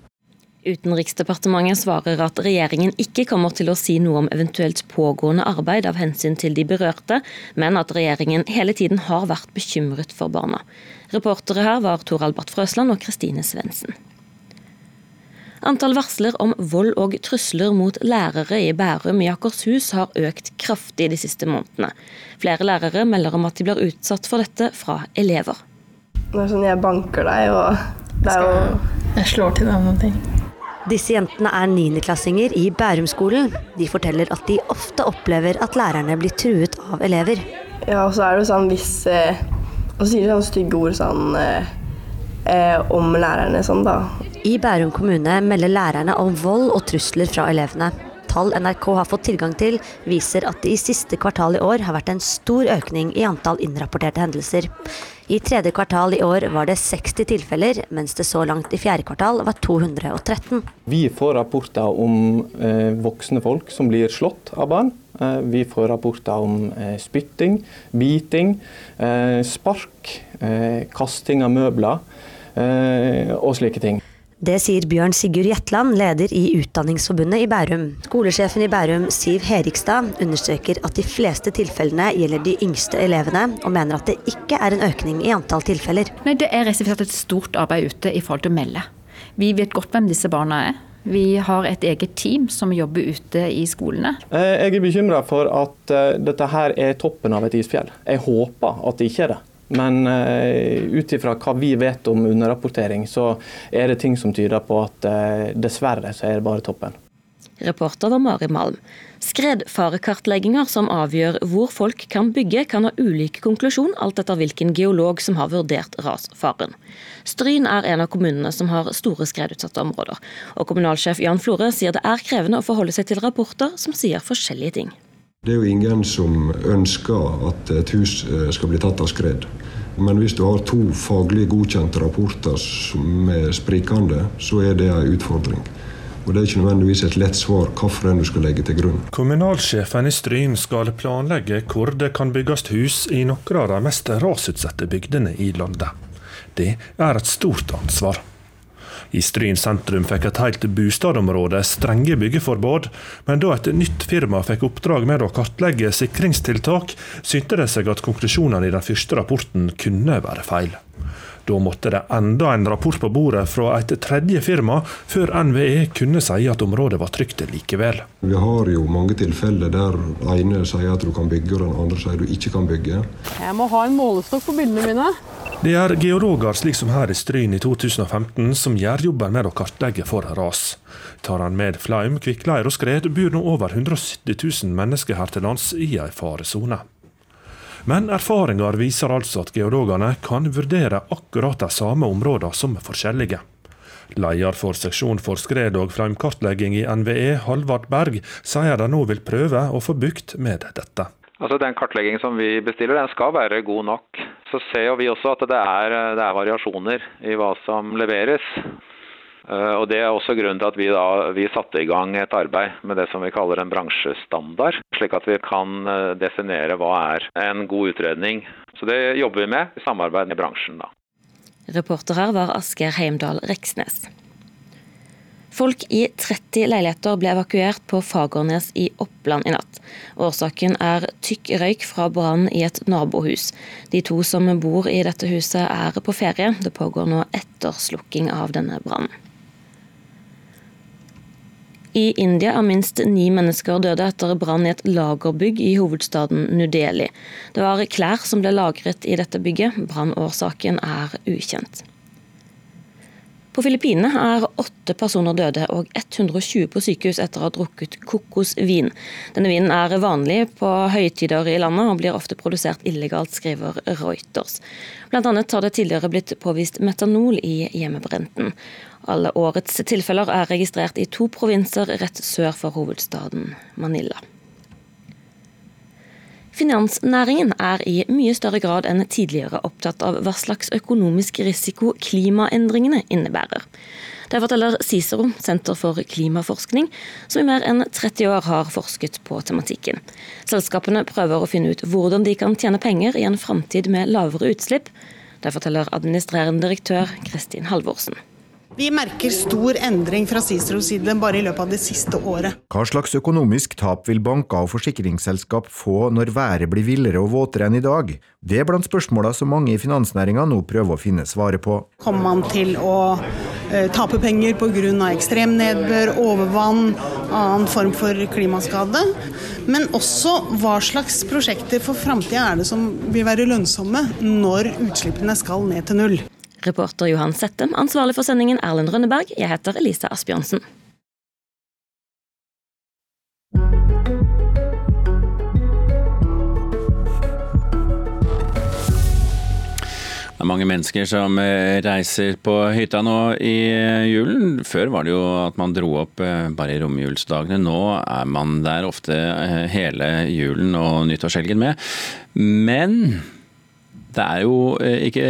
Utenriksdepartementet svarer at regjeringen ikke kommer til å si noe om eventuelt pågående arbeid av hensyn til de berørte, men at regjeringen hele tiden har vært bekymret for barna. Reportere her var Tor Albert Frøsland og Kristine Svendsen. Antall varsler om vold og trusler mot lærere i Bærum i Akershus har økt kraftig de siste månedene. Flere lærere melder om at de blir utsatt for dette fra elever. Det er sånn jeg banker deg, og det er jo Jeg slår til deg noen ting. Disse jentene er niendeklassinger i Bærumskolen. De forteller at de ofte opplever at lærerne blir truet av elever. Ja, og så er det sånn hvis eh, Og så sier de sånne stygge ord sånn eh, eh, om lærerne sånn, da. I Bærum kommune melder lærerne om vold og trusler fra elevene. Tall NRK har fått tilgang til, viser at det i siste kvartal i år har vært en stor økning i antall innrapporterte hendelser. I tredje kvartal i år var det 60 tilfeller, mens det så langt i fjerde kvartal var 213. Vi får rapporter om eh, voksne folk som blir slått av barn. Eh, vi får rapporter om eh, spytting, biting, eh, spark, eh, kasting av møbler eh, og slike ting. Det sier Bjørn Sigurd Jetland, leder i Utdanningsforbundet i Bærum. Skolesjefen i Bærum, Siv Herikstad, understreker at de fleste tilfellene gjelder de yngste elevene, og mener at det ikke er en økning i antall tilfeller. Nei, Det er rett og slett et stort arbeid ute i forhold til å melde. Vi vet godt hvem disse barna er. Vi har et eget team som jobber ute i skolene. Eh, Jeg er bekymra for at eh, dette her er toppen av et isfjell. Jeg håper at det ikke er det. Men uh, ut ifra hva vi vet om underrapportering, så er det ting som tyder på at uh, dessverre så er det bare toppen. Reporter var Mari Malm. Skredfarekartlegginger som avgjør hvor folk kan bygge, kan ha ulik konklusjon, alt etter hvilken geolog som har vurdert rasfaren. Stryn er en av kommunene som har store skredutsatte områder. Og kommunalsjef Jan Flore sier det er krevende å forholde seg til rapporter som sier forskjellige ting. Det er jo ingen som ønsker at et hus eh, skal bli tatt av skred. Men hvis du har to faglig godkjente rapporter som er sprikende, så er det en utfordring. Og Det er ikke nødvendigvis et lett svar hvilken du skal legge til grunn. Kommunalsjefen i Stryn skal planlegge hvor det kan bygges hus i noen av de mest rasutsatte bygdene i landet. Det er et stort ansvar. I Stryn sentrum fikk et helt bostadområde strenge byggeforbud, men da et nytt firma fikk oppdrag med å kartlegge sikringstiltak, synte det seg at konklusjonene i den første rapporten kunne være feil. Da måtte det enda en rapport på bordet fra et tredje firma før NVE kunne si at området var trygt likevel. Vi har jo mange tilfeller der ene sier at du kan bygge, og den andre sier du ikke kan bygge. Jeg må ha en målestokk på bildene mine. Det er geologer slik som her i Stryn i 2015 som gjør jobben med å kartlegge for ras. Tar han med flaum, kvikkleir og skred, bor nå over 170 000 mennesker her til lands i ei faresone. Men erfaringer viser altså at geologene kan vurdere akkurat de samme områdene som forskjellige. Leder for seksjon for skred- og fremkartlegging i NVE, Halvard Berg, sier de nå vil prøve å få bukt med dette. Altså Den kartleggingen som vi bestiller, den skal være god nok. Så ser vi også at det er, det er variasjoner i hva som leveres. Uh, og Det er også grunnen til at vi, da, vi satte i gang et arbeid med det som vi kaller en bransjestandard. Slik at vi kan uh, definere hva er en god utredning. Så Det jobber vi med i samarbeid med bransjen. da. Reporter her var Asgeir Heimdal Reksnes. Folk i 30 leiligheter ble evakuert på Fagernes i Oppland i natt. Årsaken er tykk røyk fra brann i et nabohus. De to som bor i dette huset er på ferie. Det pågår nå etterslukking av denne brannen. I India er minst ni mennesker døde etter brann i et lagerbygg i hovedstaden New Delhi. Det var klær som ble lagret i dette bygget. Brannårsaken er ukjent. På Filippinene er åtte personer døde og 120 på sykehus etter å ha drukket kokosvin. Denne vinen er vanlig på høytider i landet og blir ofte produsert illegalt, skriver Reuters. Blant annet har det tidligere blitt påvist metanol i hjemmebrenten. Alle årets tilfeller er registrert i to provinser rett sør for hovedstaden Manila. Finansnæringen er i mye større grad enn tidligere opptatt av hva slags økonomisk risiko klimaendringene innebærer. Det forteller Cicero, Senter for klimaforskning, som i mer enn 30 år har forsket på tematikken. Selskapene prøver å finne ut hvordan de kan tjene penger i en framtid med lavere utslipp. Det forteller administrerende direktør Kristin Halvorsen. Vi merker stor endring fra Cicros side bare i løpet av det siste året. Hva slags økonomisk tap vil banker og forsikringsselskap få når været blir villere og våtere enn i dag? Det er blant spørsmåla som mange i finansnæringa nå prøver å finne svaret på. Kommer man til å eh, tape penger pga. ekstremnedbør, overvann, annen form for klimaskade? Men også hva slags prosjekter for framtida er det som vil være lønnsomme når utslippene skal ned til null? Reporter Johan Settem, ansvarlig for sendingen Erlend Rønneberg. Jeg heter Elise Asbjørnsen. Det er mange mennesker som eh, reiser på hytta nå i eh, julen. Før var det jo at man dro opp eh, bare i romjulsdagene. Nå er man der ofte hele julen og nyttårshelgen med. Men det er jo ikke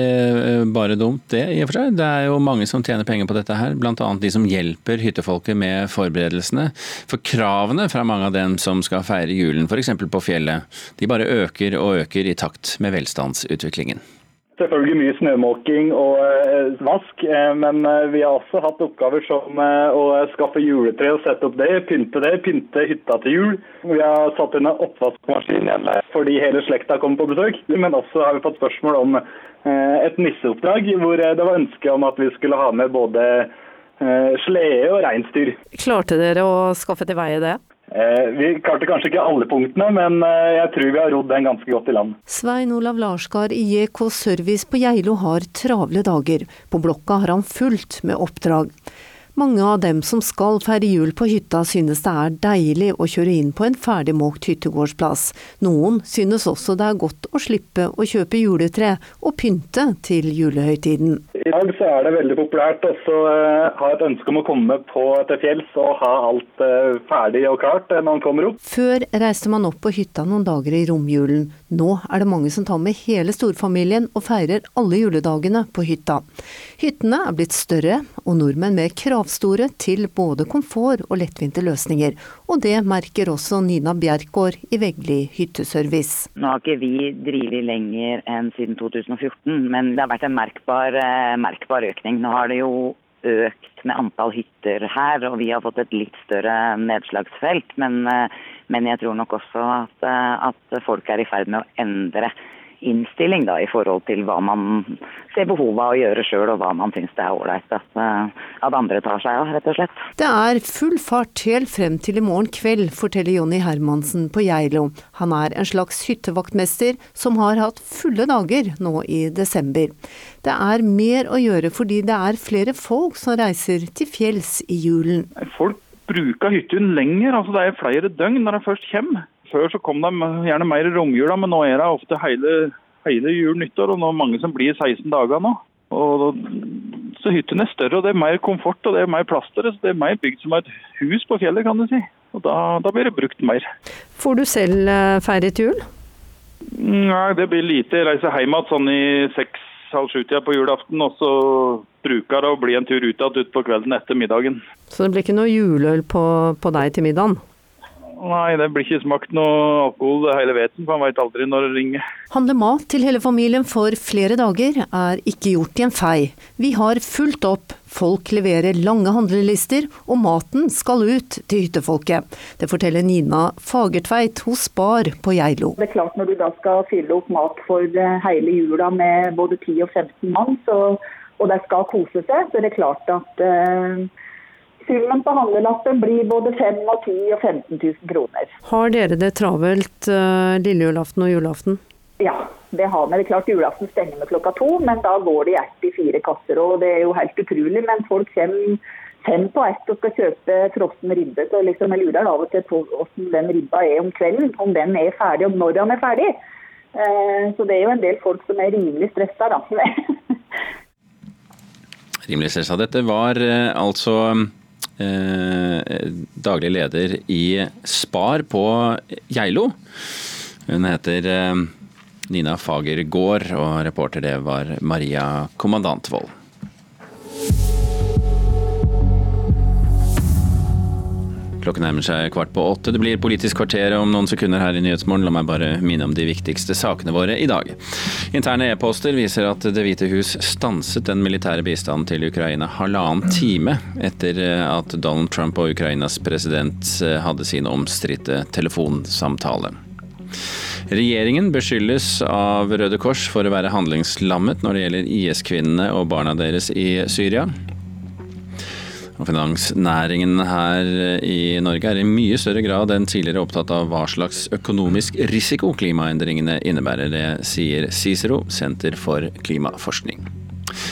bare dumt det, i og for seg. Det er jo mange som tjener penger på dette her. Bl.a. de som hjelper hyttefolket med forberedelsene. For kravene fra mange av dem som skal feire julen, f.eks. på fjellet, de bare øker og øker i takt med velstandsutviklingen. Selvfølgelig mye snømåking og eh, vask, eh, men eh, vi har også hatt oppgaver som å skaffe juletre og sette opp det, pynte det, pynte hytta til jul. Vi har satt inn en oppvaskmaskin fordi hele slekta kom på besøk. Men også har vi fått spørsmål om et nisseoppdrag, hvor det var ønske om at vi skulle ha med både slede og reinsdyr. Klarte dere å skaffe til veie det? Eh, vi klarte kanskje ikke alle punktene, men eh, jeg tror vi har rodd den ganske godt i land. Svein Olav Larsgard i JK Service på Geilo har travle dager. På blokka har han fullt med oppdrag. Mange av dem som skal feire jul på hytta synes det er deilig å kjøre inn på en ferdigmåkt hyttegårdsplass. Noen synes også det er godt å slippe å kjøpe juletre og pynte til julehøytiden. I dag så er det veldig populært å ha et ønske om å komme på til fjells og ha alt eh, ferdig og klart når man kommer opp. Før reiste man opp på hytta noen dager i romjulen. Nå er det mange som tar med hele storfamilien og feirer alle juledagene på hytta. Hyttene er blitt større, og nordmenn mer kravstore til både komfort og lettvinte løsninger. Og det merker også Nina Bjerkgaard i Veggli hytteservice. Nå har ikke vi drevet lenger enn siden 2014, men det har vært en merkbar, merkbar økning. Nå har det jo økt med antall hytter her, og vi har fått et litt større nedslagsfelt. Men, men jeg tror nok også at, at folk er i ferd med å endre innstilling da, i forhold til hva man ser behovet av å gjøre sjøl, og hva man syns det er ålreit at, eh, at andre tar seg av, rett og slett. Det er full fart helt frem til i morgen kveld, forteller Jonny Hermansen på Geilo. Han er en slags hyttevaktmester som har hatt fulle dager nå i desember. Det er mer å gjøre fordi det er flere folk som reiser til fjells i julen. Folk bruker hytten lenger, altså det er flere døgn når de først kommer. Før så kom de gjerne mer i romjula, men nå er det ofte hele, hele jul nyttår. Og nå er mange som blir 16 dager nå. Og, så hyttene er større, og det er mer komfort og det er mer plass til det. Så det er mer bygd som et hus på fjellet, kan du si. Og da, da blir det brukt mer. Får du selv eh, feiret jul? Nei, det blir lite. Jeg reiser hjem igjen sånn i seks-halv sju-tida på julaften. Og så bruker det å bli en tur ut igjen utpå kvelden etter middagen. Så det blir ikke noe juleøl på, på deg til middagen? Nei, det blir ikke smakt noe alkohol hele veten, for han veit aldri når det ringer. Handle mat til hele familien for flere dager er ikke gjort i en fei. Vi har fulgt opp. Folk leverer lange handlelister, og maten skal ut til hyttefolket. Det forteller Nina Fagertveit hos Spar på Geilo. Det er klart Når du da skal fylle opp mat for eh, hele jula med både 10 og 15 mann, så, og de skal kose seg, så er det klart at uh, Summen på handlelappen blir både 5 og 10 og 15 000 kroner. Har dere det travelt uh, lille julaften og julaften? Ja, det har vi. Det er klart Julaften stenger med klokka to, men da går det i i fire kasser. og Det er jo helt utrolig. Men folk kommer fem på ett og skal kjøpe frossen ribbe. Så liksom jeg lurer av og til på hvordan den ribba er om kvelden. Om den er ferdig, og når den er ferdig. Uh, så det er jo en del folk som er rimelig stressa, da. rimelig stressa. Dette var uh, altså eh, daglig leder i Spar på Geilo. Hun heter eh, Nina Fager Gård, og reporter det var Maria Kommandantvold. Klokken nærmer seg kvart på åtte. Det blir Politisk kvarter om noen sekunder her i Nyhetsmorgen. La meg bare minne om de viktigste sakene våre i dag. Interne e-poster viser at Det hvite hus stanset den militære bistanden til Ukraina halvannen time etter at Donald Trump og Ukrainas president hadde sin omstridte telefonsamtale. Regjeringen beskyldes av Røde Kors for å være handlingslammet når det gjelder IS-kvinnene og barna deres i Syria. Og finansnæringen her i Norge er i mye større grad enn tidligere opptatt av hva slags økonomisk risiko klimaendringene innebærer. Det sier Cicero, Senter for klimaforskning.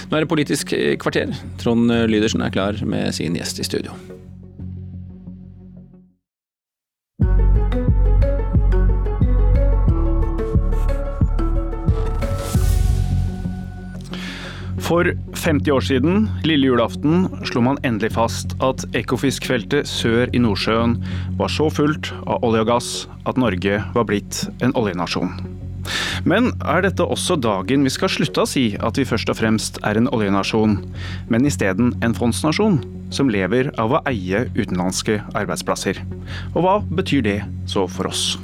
Nå er det Politisk kvarter. Trond Lydersen er klar med sin gjest i studio. For 50 år siden, lille julaften, slo man endelig fast at Ekofiskfeltet sør i Nordsjøen var så fullt av olje og gass at Norge var blitt en oljenasjon. Men er dette også dagen vi skal slutte å si at vi først og fremst er en oljenasjon, men isteden en fondsnasjon som lever av å eie utenlandske arbeidsplasser? Og hva betyr det så for oss?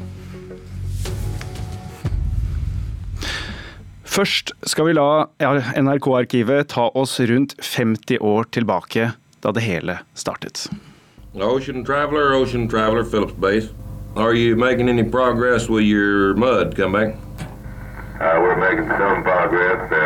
Først skal vi la NRK-arkivet ta oss rundt 50 år tilbake, da det hele startet. Ocean Traveler, Ocean Traveler, Phillips Base. Are you making any progress with your mud comeback? Uh,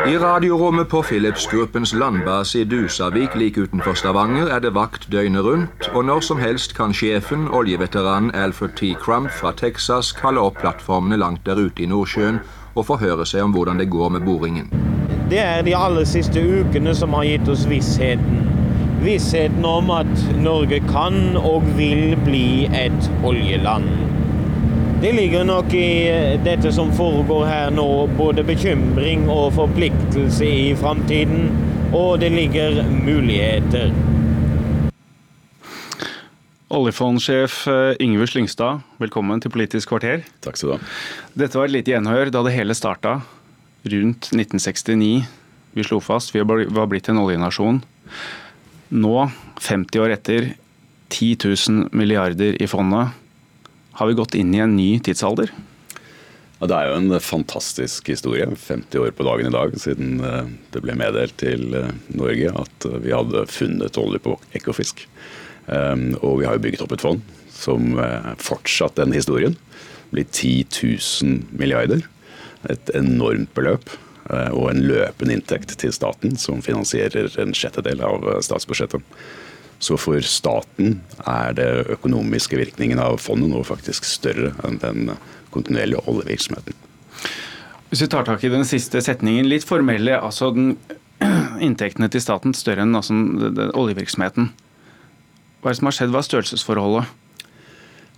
I radiorommet på Philips-gruppens landbase i Dusavik like utenfor Stavanger er det vakt døgnet rundt, og når som helst kan sjefen, oljeveteranen Alfred T. Crump fra Texas, kalle opp plattformene langt der ute i Nordsjøen og forhøre seg om hvordan det går med boringen. Det er de aller siste ukene som har gitt oss vissheten. Vissheten om at Norge kan og vil bli et oljeland. Det ligger nok i dette som foregår her nå, både bekymring og forpliktelse i framtiden. Og det ligger muligheter. Oljefondsjef eh, Yngve Slyngstad, velkommen til Politisk kvarter. Takk skal du ha. Dette var et lite gjenhør da det hele starta, rundt 1969. Vi slo fast vi var blitt en oljenasjon. Nå, 50 år etter, 10 000 milliarder i fondet. Har vi gått inn i en ny tidsalder? Ja, det er jo en fantastisk historie. 50 år på dagen i dag siden eh, det ble meddelt til eh, Norge at vi hadde funnet olje på Ekofisk. Ehm, og vi har jo bygget opp et fond som eh, fortsatt den historien. Blir 10 000 milliarder. et enormt beløp eh, og en løpende inntekt til staten som finansierer en sjettedel av eh, statsbudsjettet. Så for staten er det økonomiske virkningen av fondet nå faktisk større enn den kontinuerlige oljevirksomheten. Hvis vi tar tak i den siste setningen, litt formelle, altså den, inntektene til staten større enn altså, oljevirksomheten. Hva er det som har skjedd? Hva er størrelsesforholdet?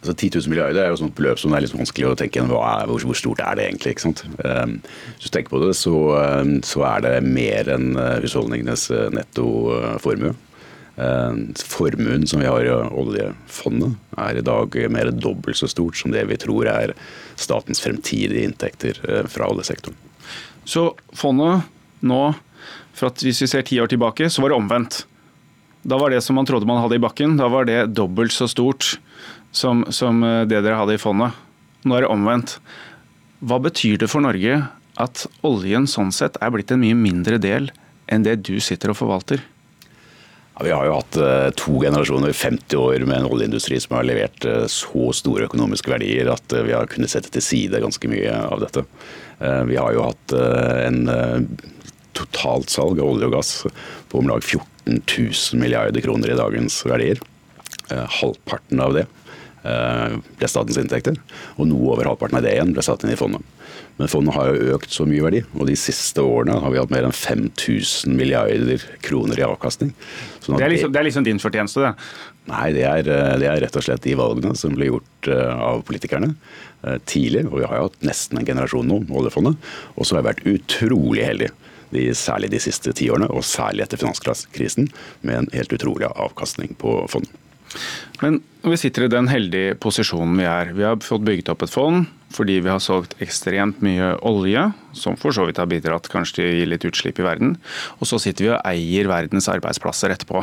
Altså 10 000 milliarder er jo sånt beløp som det er litt vanskelig å tenke er, hvor, hvor, stort er det egentlig. ikke sant? Um, hvis du tenker på det, så, um, så er det mer enn uh, husholdningenes uh, netto uh, formue. Um, formuen som vi har i oljefondet er i dag mer enn dobbelt så stort som det vi tror er statens fremtidige inntekter fra oljesektoren. Så fondet nå, for at hvis vi ser ti år tilbake, så var det omvendt. Da var det som man trodde man hadde i bakken, da var det dobbelt så stort som, som eh, det dere hadde i fondet. Nå er det omvendt. Hva betyr det for Norge at oljen sånn sett er blitt en mye mindre del enn det du sitter og forvalter? Ja, vi har jo hatt uh, to generasjoner, 50 år med en oljeindustri som har levert uh, så store økonomiske verdier at vi har kunnet sette til side ganske mye av dette. vi har jo hatt en totalsalg av olje og gass på om lag 14 000 milliarder kroner i dagens verdier. halvparten av det Eh, ble statens inntekter. Og noe over halvparten av det igjen ble satt inn i fondet. Men fondet har jo økt så mye verdi, og de siste årene har vi hatt mer enn 5000 milliarder kroner i avkastning. Sånn det, er liksom, det, er liksom, din fortjeneste, det? Nei, det er, eh, det er, rett og slett de valgene som ble gjort eh, av politikerne tidlig. Og vi har jo hatt nesten en generasjon nå oljefondet. Og så har vi vært utrolig heldige. De, særlig de siste ti årene, og særlig etter finanskrisen, med en helt utrolig avkastning på fondet. Men vi sitter i den heldige posisjonen vi er. Vi har fått bygget opp et fond fordi vi har solgt ekstremt mye olje, som for så vidt har bidratt kanskje til å gi litt utslipp i verden. Og så sitter vi og eier verdens arbeidsplasser etterpå.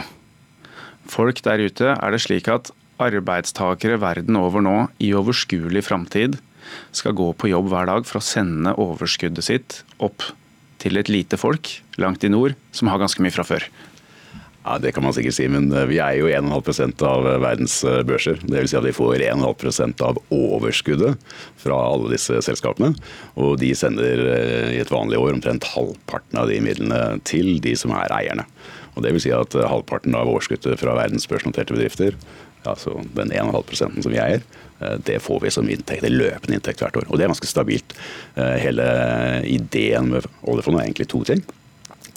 Folk der ute, er det slik at arbeidstakere verden over nå i overskuelig framtid skal gå på jobb hver dag for å sende overskuddet sitt opp til et lite folk langt i nord som har ganske mye fra før. Ja, Det kan man sikkert si, men eh, vi er jo 1,5 av eh, verdens eh, børser. Dvs. Si at vi får 1,5% av overskuddet fra alle disse selskapene. Og de sender i et vanlig år omtrent halvparten av de midlene til de som er eierne. Og det vil si at halvparten av overskuddet fra verdens børsnoterte bedrifter, altså den 1,5 som vi eier, det får vi som inntekt, løpende inntekt hvert år. Og det er ganske stabilt. Hele ideen med oljefondet er egentlig to ting.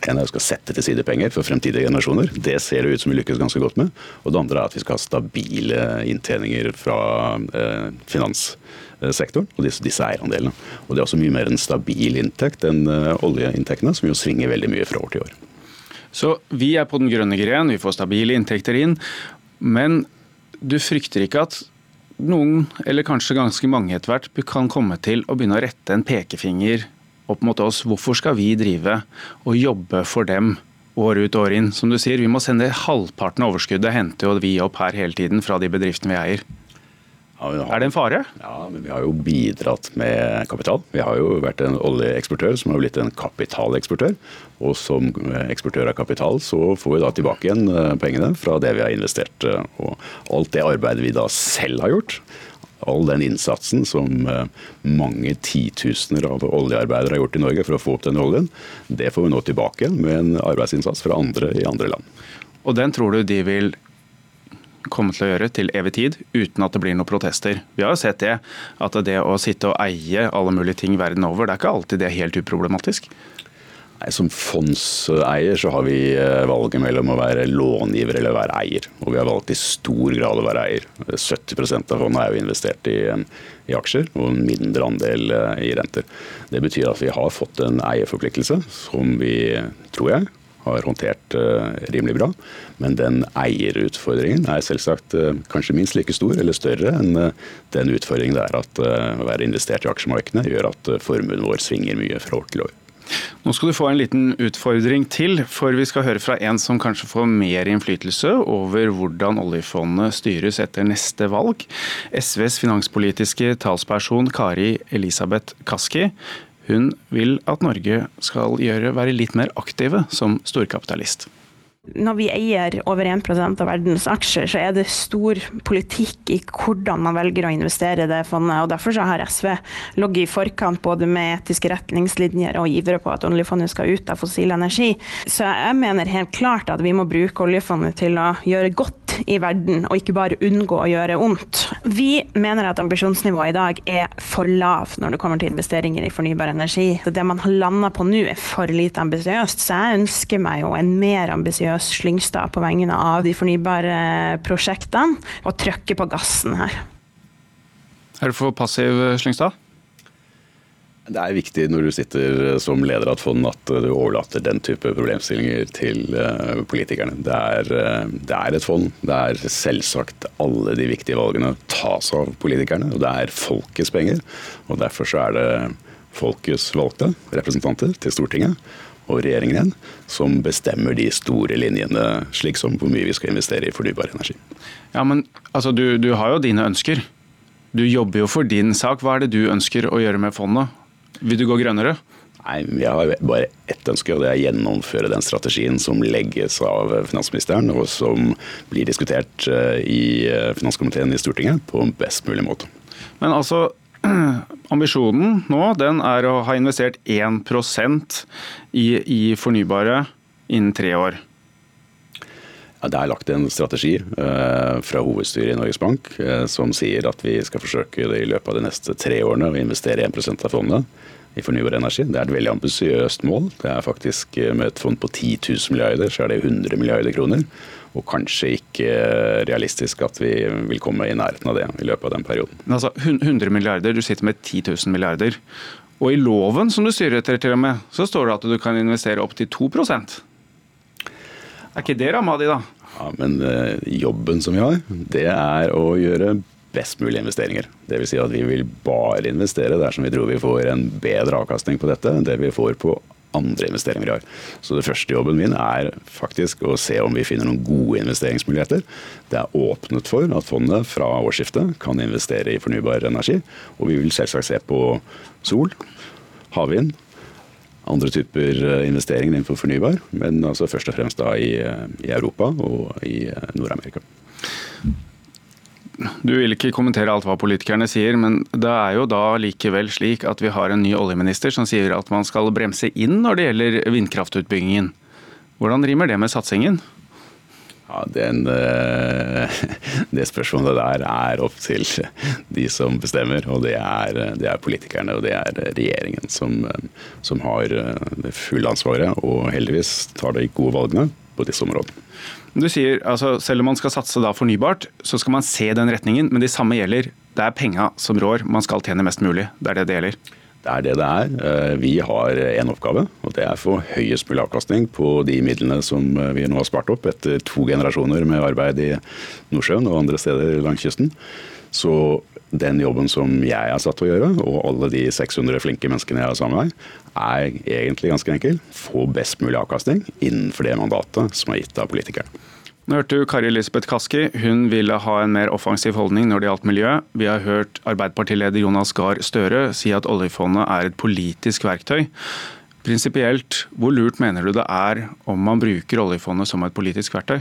En er at vi skal sette til side penger for fremtidige generasjoner. Det ser det ut som vi lykkes ganske godt med. Og det andre er at vi skal ha stabile inntjeninger fra eh, finanssektoren og disse, disse, eierandelene. Og det er også mye mer en stabil inntekt enn eh, oljeinntektene, som jo svinger veldig mye fra år til år. Så vi er på den grønne gren, vi får stabile inntekter inn. Men du frykter ikke at noen, eller kanskje ganske mange etter hvert, kan komme til å begynne å rette en pekefinger opp mot oss. Hvorfor skal vi drive og jobbe for dem år ut og år inn? Som du sier, vi må sende halvparten av overskuddet, henter jo vi opp her hele tiden fra de bedriftene vi eier. Har, er det en fare? Ja, men vi har jo bidratt med kapital. Vi har jo vært en oljeeksportør som har blitt en kapitaleksportør. Og som eksportør av kapital så får vi da tilbake igjen eh, pengene fra det vi har investert. Eh, og alt det arbeidet vi da selv har gjort, all den innsatsen som eh, mange titusener av oljearbeidere har gjort i Norge for å få opp den oljen, det får vi nå tilbake med en arbeidsinnsats fra andre i andre land. Og den tror du de vil komme til å gjøre til evig tid, uten at det blir noen protester. Vi har jo sett det, at det å sitte og eie alle mulige ting verden over, det er ikke alltid det er helt uproblematisk. Nei, Som fondseier så har vi eh, valget mellom å være långiver eller være eier. Og vi har valgt i stor grad å være eier. 70 av fondet er jo investert i, i, aksjer, og en mindre andel eh, i renter. Det betyr at vi har fått en eierforpliktelse som vi, tror jeg, har håndtert uh, rimelig bra. Men den eierutfordringen er selvsagt uh, kanskje minst like stor eller større enn uh, den utfordringen det er at å være investert i aksjemarkedene gjør at formuen vår svinger mye fra år til år. Nå skal du få en liten utfordring til, for vi skal høre fra en som kanskje får mer innflytelse over hvordan oljefondet styres etter neste valg. SVs finanspolitiske talsperson Kari Elisabeth Kaski. Hun vil at Norge skal gjøre, være litt mer aktive som storkapitalist. Når vi eier over 1% av verdens aksjer, så er det stor politikk i hvordan man velger å investere i det fondet. og Derfor har SV ligget i forkant både med etiske retningslinjer og ivre på at oljefondet skal ut av fossil energi. Så jeg mener helt klart at vi må bruke oljefondet til å gjøre godt i verden, og ikke bare unngå å gjøre ondt. Vi mener at ambisjonsnivået i dag er for lavt når det kommer til investeringer i fornybar energi. Det man har landa på nå er for lite ambisiøst, så jeg ønsker meg jo en mer ambisiøs Slyngstad på vegne av de fornybare prosjektene, og trykke på gassen her. Er du for passiv, Slyngstad? Det er viktig når du sitter som leder av et fond at du overlater den type problemstillinger til eh, politikerne. Det er, eh, det er, et fond. Det er selvsagt alle de viktige valgene tas av politikerne. Og det er folkets penger. Og derfor så er det folkets valgte representanter til Stortinget og regjeringen igjen, som bestemmer de store linjene, slik som hvor mye vi skal investere i fornybar energi. Ja, men altså, du, du har jo dine ønsker. Du jobber jo for din sak. Hva er det du ønsker å gjøre med fondet? Vil du gå grønnere? Nei, Jeg har bare ett ønske, og det er å gjennomføre den strategien som legges av finansministeren, og som blir diskutert eh, i eh, finanskomiteen i Stortinget på en best mulig måte. Men altså, ambisjonen nå den er å ha investert 1% i, i fornybare innen tre år. Ja, det er lagt en strategi eh, fra hovedstyret i Norges Bank eh, som sier at vi skal forsøke i løpet av de neste tre årene å investere 1% av fondet i fornybar energi. Det er et veldig ambisiøst mål. Det er faktisk eh, Med et fond på 10 000 milliarder, så er det 100 milliarder kroner. Og kanskje ikke eh, realistisk at vi vil komme i nærheten av det i løpet av den perioden. Men altså, 100 milliarder, du sitter med 10 000 milliarder. Og i loven som du styrer etter, til og med, så står det at du kan investere opp til 2% Er ikke det ramma di, da? Ja, Men uh, jobben som vi har, det er å gjøre best mulige investeringer. Dvs. Si at vi vil bare investere dersom vi tror vi får en bedre avkastning på dette enn det vi får på andre investeringer vi har. Så det første jobben min er faktisk å se om vi finner noen gode investeringsmuligheter. Det er åpnet for at fondet fra årsskiftet kan investere i fornybar energi. Og vi vil selvsagt se på sol, havvind, andre typer investeringer innenfor fornybar, men altså først og fremst da i, i Europa og i Nord-Amerika. Du vil ikke kommentere alt hva politikerne sier, men det er jo da likevel slik at vi har en ny oljeminister som sier at man skal bremse inn når det gjelder vindkraftutbyggingen. Hvordan rimer det med satsingen? Ja, den, eh, Det spørsmålet der er opp til de som bestemmer. og Det er, det er politikerne og det er regjeringen som, som har det fulle ansvaret. Og heldigvis tar de gode valgene på disse områdene. Du sier altså selv om man skal satse da fornybart, så skal man se den retningen, men det samme gjelder. Det er penga som rår, man skal tjene mest mulig. Det er det det gjelder. Det er det det er. Eh, vi har én oppgave, og det er å få høyest mulig avkastning på de midlene som eh, vi nå har spart opp etter to generasjoner med arbeid i Nordsjøen og andre steder langs kysten. Så den jobben som jeg er satt til å gjøre, og alle de 600 flinke menneskene jeg har sammen med er egentlig ganske enkel. Få best mulig avkastning innenfor det mandatet som er gitt av politikerne. Nå hørte du Kari Elisabeth Kaski. Hun ville ha en mer offensiv holdning når det gjaldt miljø. Vi har hørt Arbeiderpartileder Jonas Gahr Støre si at oljefondet er et politisk verktøy. Prinsipielt, hvor lurt mener du det er om man bruker oljefondet som et politisk verktøy?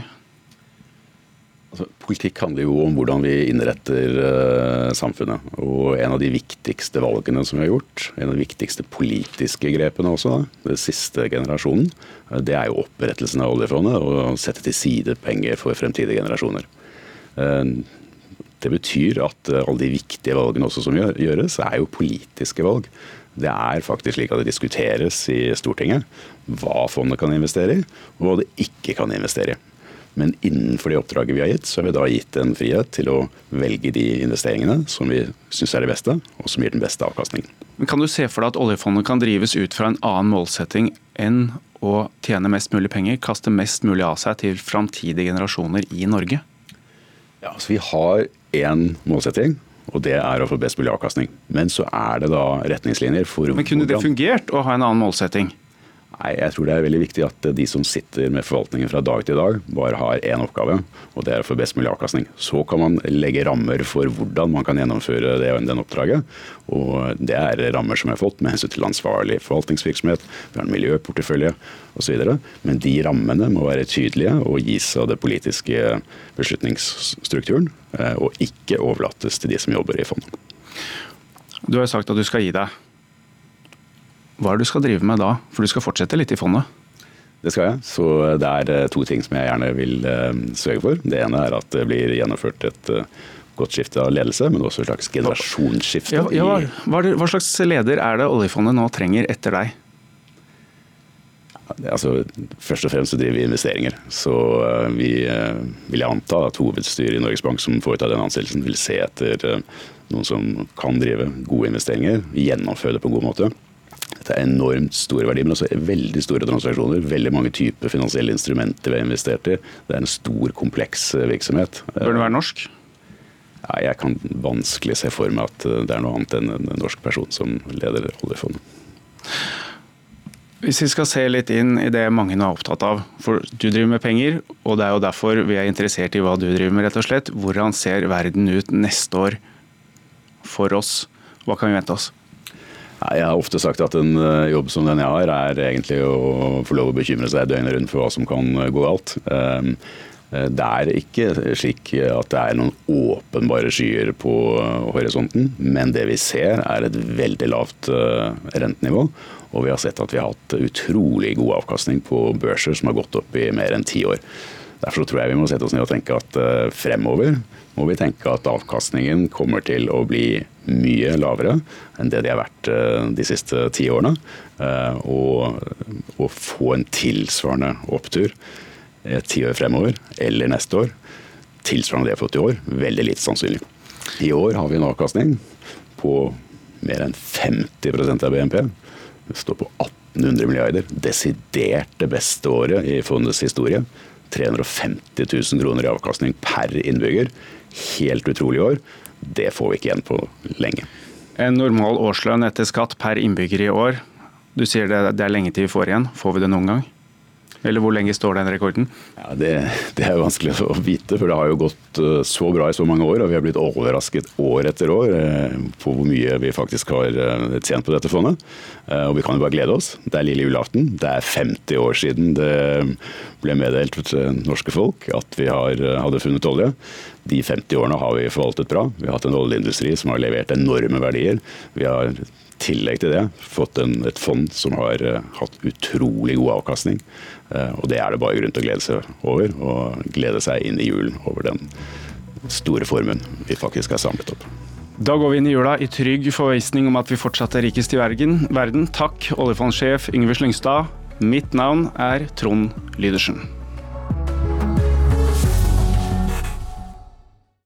Altså, politikk handler jo om hvordan vi innretter uh, samfunnet. Og en av de viktigste valgene som vi har gjort, en av de viktigste politiske grepene også, da, den siste generasjonen, uh, det er jo opprettelsen av oljefondet og å sette til side penger for fremtidige generasjoner. Uh, det betyr at alle de viktige valgene også som gjøres, er jo politiske valg. Det er faktisk slik at det diskuteres i Stortinget hva fondet kan investere i, og hva det ikke kan investere i. Men innenfor det oppdraget vi har gitt, så har vi da gitt en frihet til å velge de investeringene som vi syns er det beste, og som gir den beste avkastningen. Men Kan du se for deg at oljefondet kan drives ut fra en annen målsetting enn å tjene mest mulig penger, kaste mest mulig av seg til framtidige generasjoner i Norge? Ja, altså Vi har én målsetting, og det er å få best mulig avkastning. Men så er det da retningslinjer for Men Kunne det fungert å ha en annen målsetting? Nei, Jeg tror det er veldig viktig at de som sitter med forvaltningen fra dag til dag, bare har én oppgave, og det er å få best mulig avkastning. Så kan man legge rammer for hvordan man kan gjennomføre det, den oppdraget. Og det er rammer som er fått med hensyn til ansvarlig forvaltningsvirksomhet, vi har en miljøportefølje osv. Men de rammene må være tydelige og gis av det politiske beslutningsstrukturen, eh, og ikke overlates til de som jobber i fondet. Du har sagt at du skal gi deg. Hva er det du skal drive med da? For du skal fortsette litt i fondet? Det skal jeg. Så det er eh, to ting som jeg gjerne vil eh, sørge for. Det ene er at det blir gjennomført et eh, godt skifte av ledelse, men også et slags generasjonsskifte. Ja, ja, hva, hva, slags leder er det oljefondet nå trenger etter deg? Altså, først og fremst så driver vi investeringer. Så vi vil jeg anta at hovedstyret i Norges Bank som foretar den ansettelsen, vil se etter noen som kan drive gode investeringer, gjennomføre det på en god måte. Dette er enormt store verdier, men også veldig store transaksjoner. Veldig mange typer finansielle instrumenter vi har investert i. Det er en stor, kompleks eh, virksomhet. Bør den være norsk? Ja, jeg kan vanskelig se for meg at eh, det er noe annet enn en norsk person som leder oljefondet. Hvis vi skal se litt inn i det mange nå er opptatt av, for du driver med penger, og det er jo derfor vi er interessert i hva du driver med, rett og slett. Hvordan ser verden ut neste år for oss? Hva kan vi vente oss? Jeg har ofte sagt at en eh, jobb som den jeg har, er egentlig å få lov å bekymre seg døgnet rundt for hva som kan eh, gå galt. Ehm, eh, det er ikke slik at det er noen åpenbare skyer på horisonten, men det vi ser er et veldig lavt rentenivå. Og vi har sett at vi har hatt utrolig god avkastning på børser som har gått opp i mer enn ti år. Derfor tror jeg vi må sette oss ned og tenke at fremover må vi tenke at avkastningen kommer til å bli mye lavere enn det de har vært eh, de siste ti årene. Eh, og å få en tilsvarende opptur ti år fremover, eller neste år, tilsvarende det jeg har fått i år, veldig lite sannsynlig. I år har vi en avkastning på mer enn 50% av BNP. Det står på 1800 milliarder. Desidert det beste året i fondets historie. 350 000 kroner i avkastning per innbygger helt utrolig år. Det får vi ikke igjen på lenge. En normal årslønn etter skatt per innbygger i år. Du sier det, det er lenge til vi får igjen. Får vi det noen gang? Eller hvor lenge står den rekorden? Ja, det, det, er vanskelig å vite, for det har jo gått eh, så bra i så mange år. Og vi har blitt overrasket år etter år eh, på hvor mye vi faktisk har eh, tjent på dette fondet. Og vi kan jo bare glede oss. Det er lille julaften. Det er 50 år siden det ble meddelt til norske folk at vi har, hadde funnet olje. De 50 årene har vi forvaltet bra. Vi har hatt en oljeindustri som har levert enorme verdier. Vi har tillegg til det fått en, et fond som har uh, hatt utrolig god avkastning. Uh, og det er det bare grunn til å glede seg over, og glede seg inn i julen over den store formuen vi faktisk har samlet opp. Da går vi inn i jula i trygg forvisning om at vi fortsatt er rikest i verden. Takk, oljefondsjef Yngve Slyngstad. Mitt navn er Trond Lydersen.